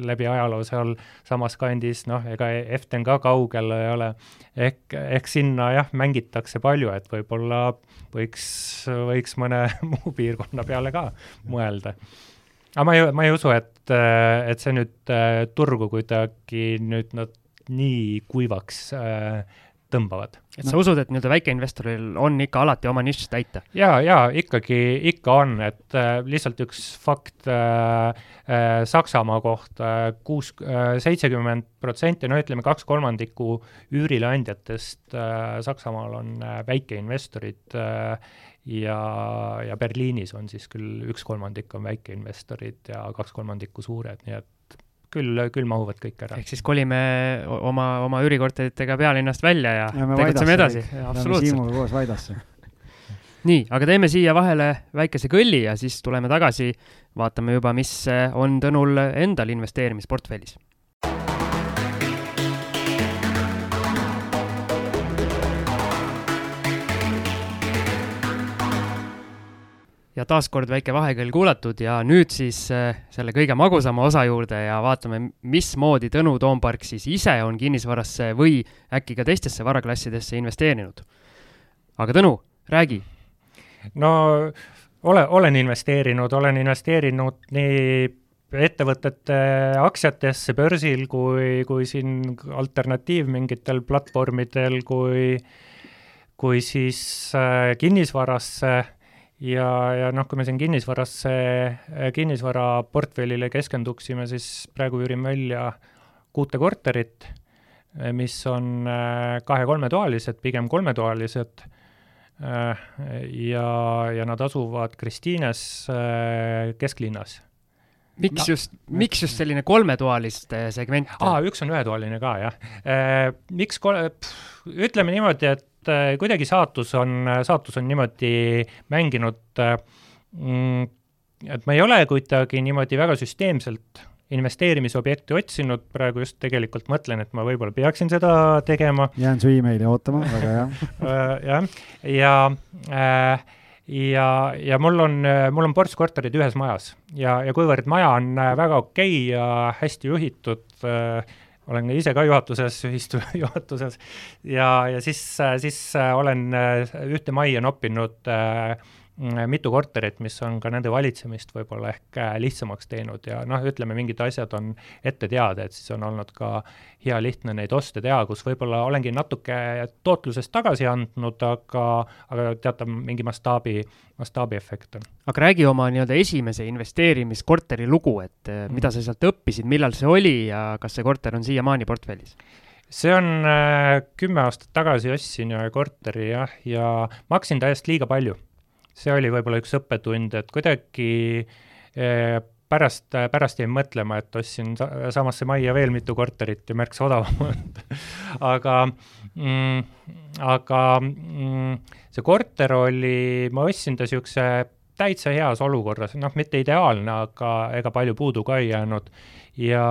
läbi ajaloo sealsamas kandis, noh, ega Eften ka kaugel ei ole. ehk, ehk sinna jah, mängitakse palju, et võib-olla võiks, võiks mõne muu piirkonna peale ka mõelda. aga ma ei, ma ei usu, et, et see nüüd äh, turgu kuidagi nüüd nad nii kuivaks äh, tõmbavad. et sa no. usud, et nii-öelda väikeinvestoril on ikka alati oma nišš täita? jaa, jaa, ikkagi, ikka on, et äh, lihtsalt üks fakt äh, äh, Saksamaa kohta, kuus äh,, seitsekümmend protsenti, no ütleme, kaks kolmandikku üürileandjatest äh, Saksamaal on äh, väikeinvestorid äh, ja, ja Berliinis on siis küll üks kolmandik on väikeinvestorid ja kaks kolmandikku suured, nii et küll, küll mahuvad kõik ära. ehk siis kolime oma, oma üürikorteritega pealinnast välja ja, ja tegutseme edasi. absoluutselt. Siimuga koos Vaidasse nii, aga teeme siia vahele väikese kõlli ja siis tuleme tagasi, vaatame juba, mis on Tõnul endal investeerimisportfellis ja taaskord väike vahekõll kuulatud ja nüüd siis äh, selle kõige magusama osa juurde ja vaatame, mismoodi Tõnu Toompark siis ise on kinnisvarasse või äkki ka teistesse varaklassidesse investeerinud. aga Tõnu, räägi. no ole, olen investeerinud, olen investeerinud nii ettevõtete aktsiatesse börsil kui, kui siin alternatiiv mingitel platvormidel, kui, kui siis äh, kinnisvarasse ja, ja noh, kui me siin kinnisvarasse, kinnisvaraportfellile keskenduksime, siis praegu üürin välja kuute korterit, mis on äh, kahe-kolmetoalised, pigem kolmetoalised, äh, ja, ja nad asuvad Kristiines äh, kesklinnas miks no, just, miks just selline kolmetoaliste segment? aa, üks on ühetoaline ka, jah. Miks kol-, ütleme niimoodi, et et äh, kuidagi saatus on, saatus on niimoodi mänginud mm, et ma ei ole kuidagi niimoodi väga süsteemselt investeerimisobjekti otsinud, praegu just tegelikult mõtlen, et ma võib-olla peaksin seda tegema. jään su emaili ootama, väga hea. Äh, jah, ja äh, ja, ja mul on, mul on ports korterid ühes majas. Ja, ja kuivõrd maja on väga okei okay ja hästi juhitud äh,, olen ise ka juhatuses, ühistu juhatuses. Ja, ja siis, siis olen ühte majja noppinud äh, mitu korterit, mis on ka nende valitsemist võib-olla ehk äh, lihtsamaks teinud ja noh, ütleme, mingid asjad on ette teada, et siis on olnud ka hea lihtne neid oste teha, kus võib-olla olengi natuke tootlusest tagasi andnud, aga, aga teatav mingi mastaabi, mastaabiefekt on. aga räägi oma nii-öelda esimese investeerimiskorteri lugu, et mm. mida sa sealt õppisid, millal see oli ja kas see korter on siiamaani portfellis? see on äh, kümme aastat tagasi ostsin ühe korteri jah, ja maksin ta eest liiga palju see oli võib-olla üks õppetund, et kuidagi eh, pärast, pärast jäin mõtlema, et ostsin sa samasse majja veel mitu korterit ja märksa odavamalt aga mm,, aga mm, see korter oli, ma ostsin ta niisuguse täitsa heas olukorras, noh, mitte ideaalne, aga ega palju puudu ka ei jäänud. Ja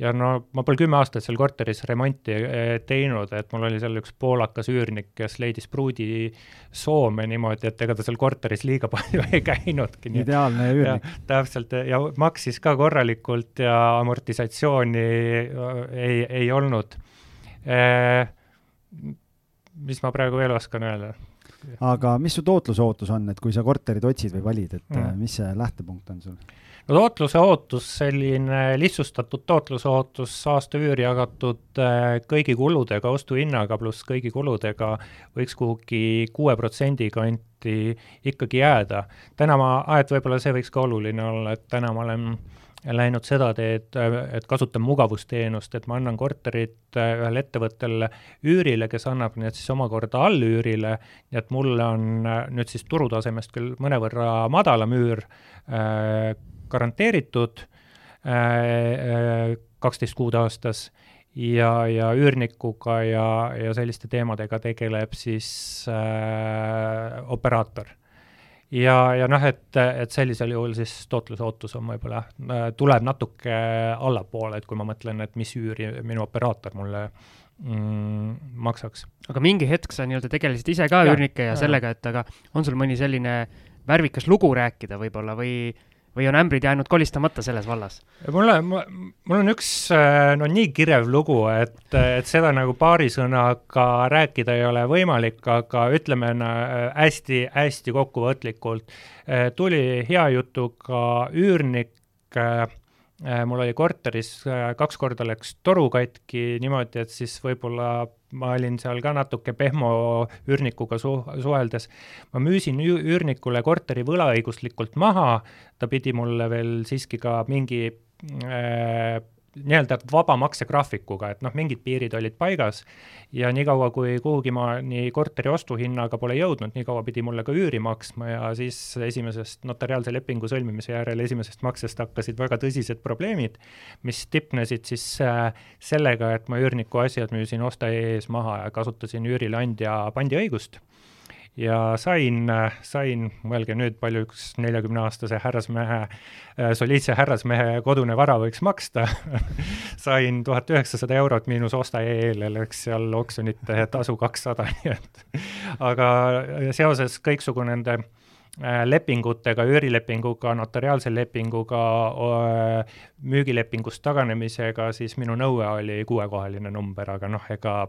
ja no ma pole kümme aastat seal korteris remonti eh, teinud, et mul oli seal üks poolakas üürnik, kes leidis pruudi soome niimoodi, et ega ta seal korteris liiga palju ei käinudki. ideaalne üürnik. täpselt, ja maksis ka korralikult ja amortisatsiooni eh, ei, ei olnud eh,. mis ma praegu veel oskan öelda? aga mis su tootluse ootus on, et kui sa korterit otsid või valid, et mm. mis see lähtepunkt on sul? No tootluse ootus, selline lihtsustatud tootluse ootus, aastaüür jagatud äh, kõigi kuludega, ostuhinnaga pluss kõigi kuludega võiks kuhugi kuue protsendi kanti ikkagi jääda. täna ma, et võib-olla see võiks ka oluline olla, et täna ma olen läinud seda teed, et kasutan mugavusteenust, et ma annan korterit äh, ühele ettevõttele üürile, kes annab need siis omakorda allüürile, nii et mulle on äh, nüüd siis turutasemest küll mõnevõrra madalam üür äh, garanteeritud äh, kaksteist kuud aastas ja, ja üürnikuga ja, ja selliste teemadega tegeleb siis äh, operaator ja, ja noh, et, et sellisel juhul siis tootluse ootus on võib-olla, äh, tuleb natuke allapoole, et kui ma mõtlen, et mis üüri minu operaator mulle mm, maksaks. aga mingi hetk sa nii-öelda tegelesid ise ka üürnike ja, ja sellega, et aga on sul mõni selline värvikas lugu rääkida võib-olla või või on ämbrid jäänud kolistamata selles vallas? mulle, mul on üks äh, no nii kirev lugu, et, et seda nagu paari sõnaga rääkida ei ole võimalik, aga ütleme hästi-hästi kokkuvõtlikult. Äh, tuli hea jutuga üürnik äh, Äh, mul oli korteris äh, kaks korda läks toru katki niimoodi, et siis võib-olla ma olin seal ka natuke pehmo üürnikuga su-, suheldes. ma müüsin üürnikule korteri võlaõiguslikult maha, ta pidi mulle veel siiski ka mingi äh, nii-öelda vaba maksegraafikuga, et noh, mingid piirid olid paigas ja niikaua, kui kuhugimani korteri ostuhinnaga pole jõudnud, nii kaua pidi mulle ka üüri maksma ja siis esimesest notariaalse lepingu sõlmimise järel esimesest maksest hakkasid väga tõsised probleemid, mis tipnesid siis äh, sellega, et ma üürniku asjad müüsin ostaja ees maha ja kasutasin üürileandja pandiõigust ja sain, sain, mõelge nüüd, palju üks neljakümneaastase härrasmehe, äh, soliidse härrasmehe kodune vara võiks maksta. Sain tuhat üheksasada eurot miinus ostaja eel ja läks seal oksjonite tasu kakssada, nii et. Aga seoses kõiksugu nende äh, lepingutega, üürilepinguga, notariaalse lepinguga, müügilepingust taganemisega, siis minu nõue oli kuuekohaline number, aga noh, ega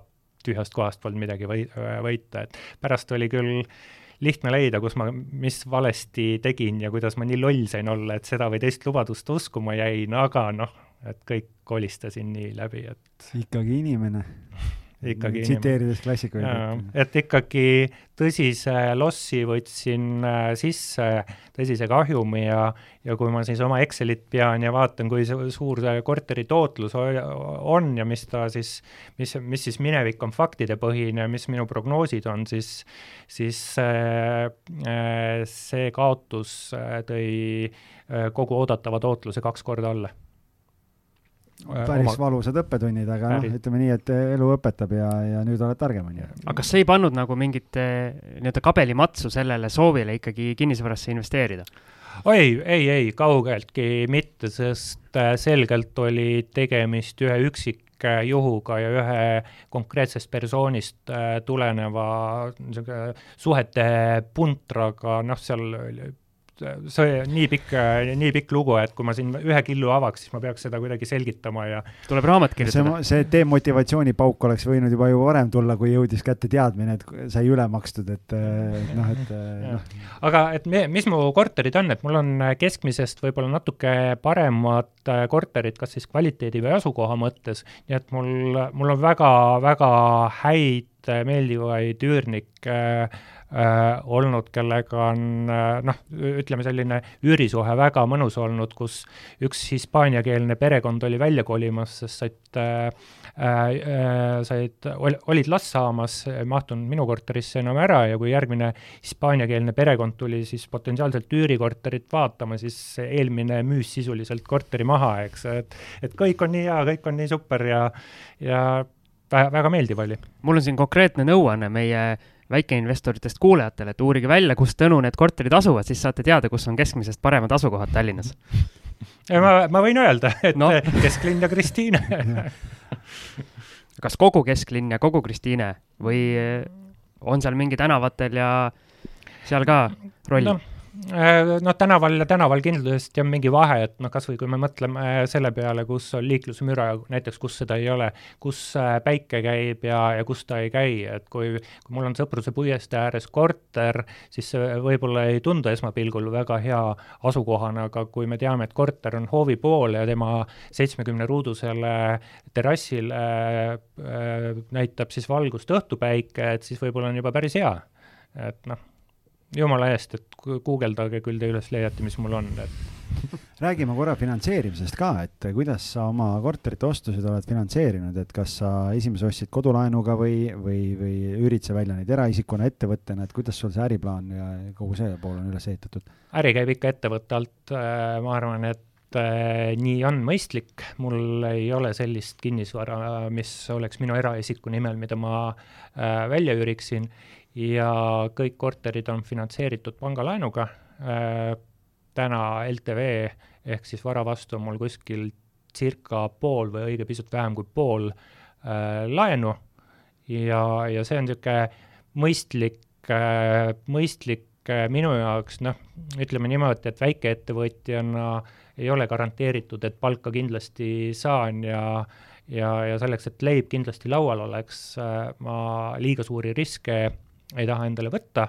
tühjast kohast polnud midagi või, võita, et pärast oli küll lihtne leida, kus ma, mis valesti tegin ja kuidas ma nii loll sain olla, et seda või teist lubadust uskuma jäin, aga noh, et kõik kolistasin nii läbi, et ikkagi inimene ikkagi tsiteerides klassikuid. et ikkagi tõsise lossi võtsin äh, sisse, tõsise kahjumi ja, ja kui ma siis oma Excelit pean ja vaatan, kui suur see korteri tootlus on ja mis ta siis, mis, mis siis minevik on faktidepõhine, mis minu prognoosid on, siis, siis äh, äh see kaotus tõi kogu oodatava tootluse kaks korda alla päris oma... valusad õppetunnid, aga noh, ütleme nii, et elu õpetab ja, ja nüüd oled targem, on ju. aga kas see ei pannud nagu mingit eh, nii-öelda kabelimatsu sellele soovile ikkagi kinnisvarasse investeerida? oi, ei, ei, kaugeltki mitte, sest äh, selgelt oli tegemist ühe üksikjuhuga ja ühe konkreetsest persoonist tuleneva niisugune suhete puntraga, noh, seal see nii pikk, nii pikk lugu, et kui ma siin ühe killu avaks, siis ma peaks seda kuidagi selgitama ja. tuleb raamat kirjutada. see demotivatsioonipauk oleks võinud juba ju varem tulla, kui jõudis kätte teadmine, et sai üle makstud, et noh, et noh. aga et me, mis mu korterid on, et mul on keskmisest võib-olla natuke paremad korterid, kas siis kvaliteedi või asukoha mõttes, nii et mul, mul on väga-väga häid meeldivaid üürnikke äh, äh, olnud, kellega on äh, noh, ütleme selline üürisuhe väga mõnus olnud, kus üks hispaaniakeelne perekond oli välja kolimas, sest said äh, äh, said ol,, olid last saamas, ei mahtunud minu korterisse enam ära ja kui järgmine hispaaniakeelne perekond tuli siis potentsiaalselt üürikorterit vaatama, siis eelmine müüs sisuliselt korteri maha, eks, et et kõik on nii hea, kõik on nii super ja ja väga meeldiv oli. mul on siin konkreetne nõuanne meie väikeinvestoritest kuulajatele, et uurige välja, kus Tõnu need korterid asuvad, siis saate teada, kus on keskmisest paremad asukohad Tallinnas. ma, ma võin öelda, et no. kesklinn ja Kristiine kas kogu kesklinn ja kogu Kristiine või on seal mingi tänavatel ja seal ka roll no.? Noh, tänaval ja tänaval kindlasti on mingi vahe, et noh, kas või kui me mõtleme äh, selle peale, kus on liiklusmüra, näiteks kus seda ei ole, kus äh, päike käib ja, ja kus ta ei käi, et kui, kui mul on Sõpruse puiestee ääres korter, siis see võib-olla ei tundu esmapilgul väga hea asukohana, aga kui me teame, et korter on hoovi pool ja tema seitsmekümne ruudusele terrassile äh, näitab siis valgust õhtupäike, et siis võib-olla on juba päris hea. et noh jumala eest, et guugeldage, küll te üles leiate, mis mul on, et räägime korra finantseerimisest ka, et kuidas sa oma korterite ostusid oled finantseerinud, et kas sa esimese ostsid kodulaenuga või, või, või üürid sa välja neid eraisikuna, ettevõttena, et kuidas sul see äriplaan ja kogu see pool on üles ehitatud? äri käib ikka ettevõtte alt, äh, ma arvan, et äh, nii on mõistlik, mul ei ole sellist kinnisvara, mis oleks minu eraisiku nimel, mida ma äh, välja üüriksin ja kõik korterid on finantseeritud pangalaenuga. Äh,, täna LTV ehk siis vara vastu on mul kuskil circa pool või õige pisut vähem kui pool äh, laenu. Ja, ja see on niisugune mõistlik äh,, mõistlik äh, minu jaoks, noh, ütleme niimoodi, et väikeettevõtjana ei ole garanteeritud, et palka kindlasti saan ja ja, ja selleks, et leib kindlasti laual oleks äh,, ma liiga suuri riske ei taha endale võtta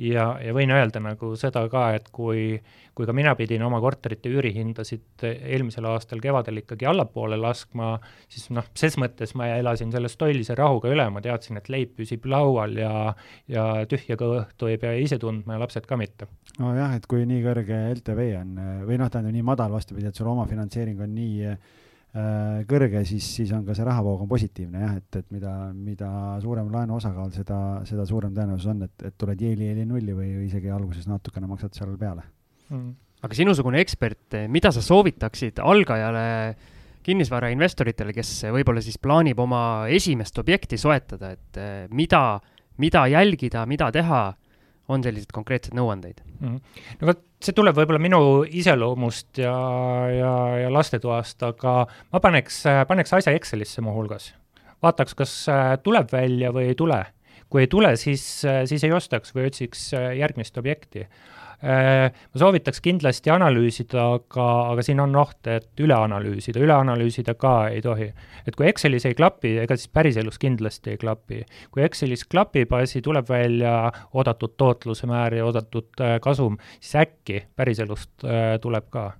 ja, ja võin öelda nagu seda ka, et kui, kui ka mina pidin oma korterite üürihindasid eelmisel aastal kevadel ikkagi allapoole laskma, siis noh, ses mõttes ma elasin selle stoilise rahuga üle, ma teadsin, et leib püsib laual ja, ja tühja kõhtu ei pea ise tundma ja lapsed ka mitte. nojah, et kui nii kõrge LTV on või noh, tähendab nii madal, vastupidi, et sul omafinantseering on nii Äh, kõrge, siis, siis on ka see rahavoog on positiivne jah, et, et mida, mida suurem laenu osakaal, seda, seda suurem tõenäosus on, et, et tuled jeeli-jeeli nulli või, või isegi alguses natukene maksad seal peale. Mm.. aga sinusugune ekspert, mida sa soovitaksid algajale kinnisvarainvestoritele, kes võib-olla siis plaanib oma esimest objekti soetada, et eh, mida, mida jälgida, mida teha on selliseid konkreetseid nõuandeid mm? -hmm. no vot, see tuleb võib-olla minu iseloomust ja, ja, ja lastetoast, aga ma paneks, paneks asja Excelisse muuhulgas. vaataks, kas äh, tuleb välja või ei tule. kui ei tule, siis, äh, siis ei ostaks või otsiks äh, järgmist objekti ma soovitaks kindlasti analüüsida, aga, aga siin on oht, et üle analüüsida, üle analüüsida ka ei tohi. et kui Excelis ei klapi, ega siis päriselus kindlasti ei klapi. kui Excelis klapib asi, tuleb välja oodatud tootluse määr ja oodatud äh, kasum, siis äkki päriselust äh, tuleb ka.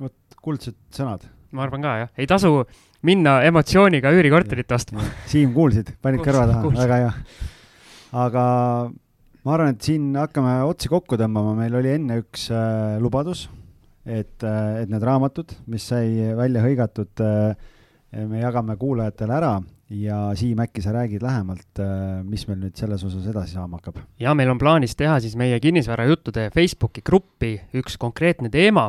vot kuldsed sõnad. ma arvan ka, jah, ei tasu minna emotsiooniga üürikorterit ostma. Siim, kuulsid, panid kõrva taha, väga hea. aga ma arvan, et siin hakkame otsi kokku tõmbama, meil oli enne üks äh, lubadus, et äh,, et need raamatud, mis sai välja hõigatud äh,, me jagame kuulajatele ära. Ja Siim, äkki sa räägid lähemalt, äh, mis meil nüüd selles osas edasi saama hakkab? ja meil on plaanis teha siis meie kinnisvarajuttude Facebooki gruppi üks konkreetne teema,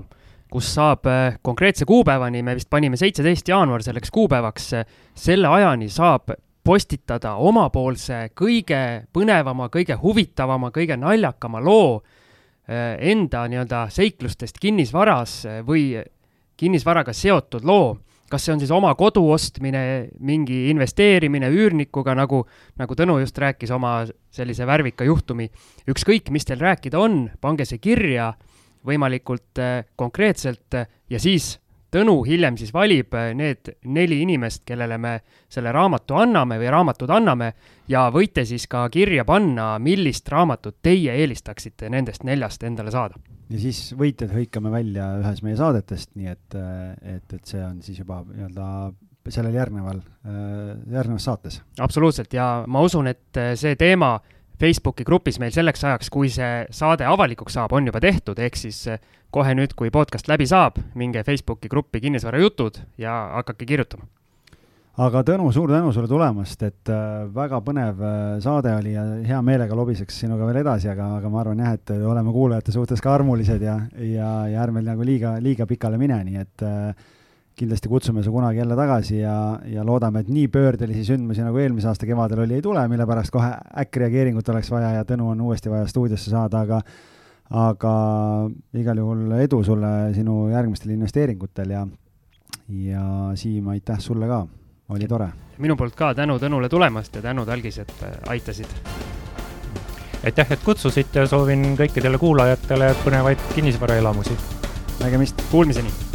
kus saab äh, konkreetse kuupäevani, me vist panime seitseteist jaanuar selleks kuupäevaks, selle ajani saab postitada omapoolse kõige põnevama, kõige huvitavama, kõige naljakama loo eh, enda nii-öelda seiklustest kinnisvaras eh, või kinnisvaraga seotud loo. kas see on siis oma kodu ostmine, mingi investeerimine üürnikuga, nagu, nagu Tõnu just rääkis oma sellise värvika juhtumi. ükskõik, mis teil rääkida on, pange see kirja võimalikult eh, konkreetselt ja siis Tõnu hiljem siis valib äh, need neli inimest, kellele me selle raamatu anname või raamatud anname ja võite siis ka kirja panna, millist raamatut teie eelistaksite nendest neljast endale saada. ja siis võitjad hõikame välja ühes meie saadetest, nii et, äh, et, et see on siis juba nii-öelda sellel järgneval, äh, järgnevas saates. absoluutselt ja ma usun, et see teema Facebooki grupis meil selleks ajaks, kui see saade avalikuks saab, on juba tehtud, ehk siis kohe nüüd, kui podcast läbi saab, minge Facebooki gruppi Kinnisvarajutud ja hakake kirjutama. Aga Tõnu, suur tänu sulle tulemast, et äh, väga põnev äh, saade oli ja hea meelega lobiseks sinuga veel edasi, aga, aga ma arvan jah, et oleme kuulajate suhtes ka armulised ja, ja, ja ärme nagu liiga, liiga pikale mine, nii et äh, kindlasti kutsume su kunagi jälle tagasi ja, ja loodame, et nii pöördelisi sündmusi nagu eelmise aasta kevadel oli, ei tule, mille pärast kohe äkkreageeringut oleks vaja ja Tõnu on uuesti vaja stuudiosse saada, aga aga igal juhul edu sulle sinu järgmistel investeeringutel ja, ja Siim, aitäh sulle ka oli tore. minu poolt ka tänu Tõnule tulemast ja tänud, Algis, et äh, aitasid. aitäh, et kutsusite ja soovin kõikidele kuulajatele põnevaid kinnisvaraelamusi. nägemist. Kuulmiseni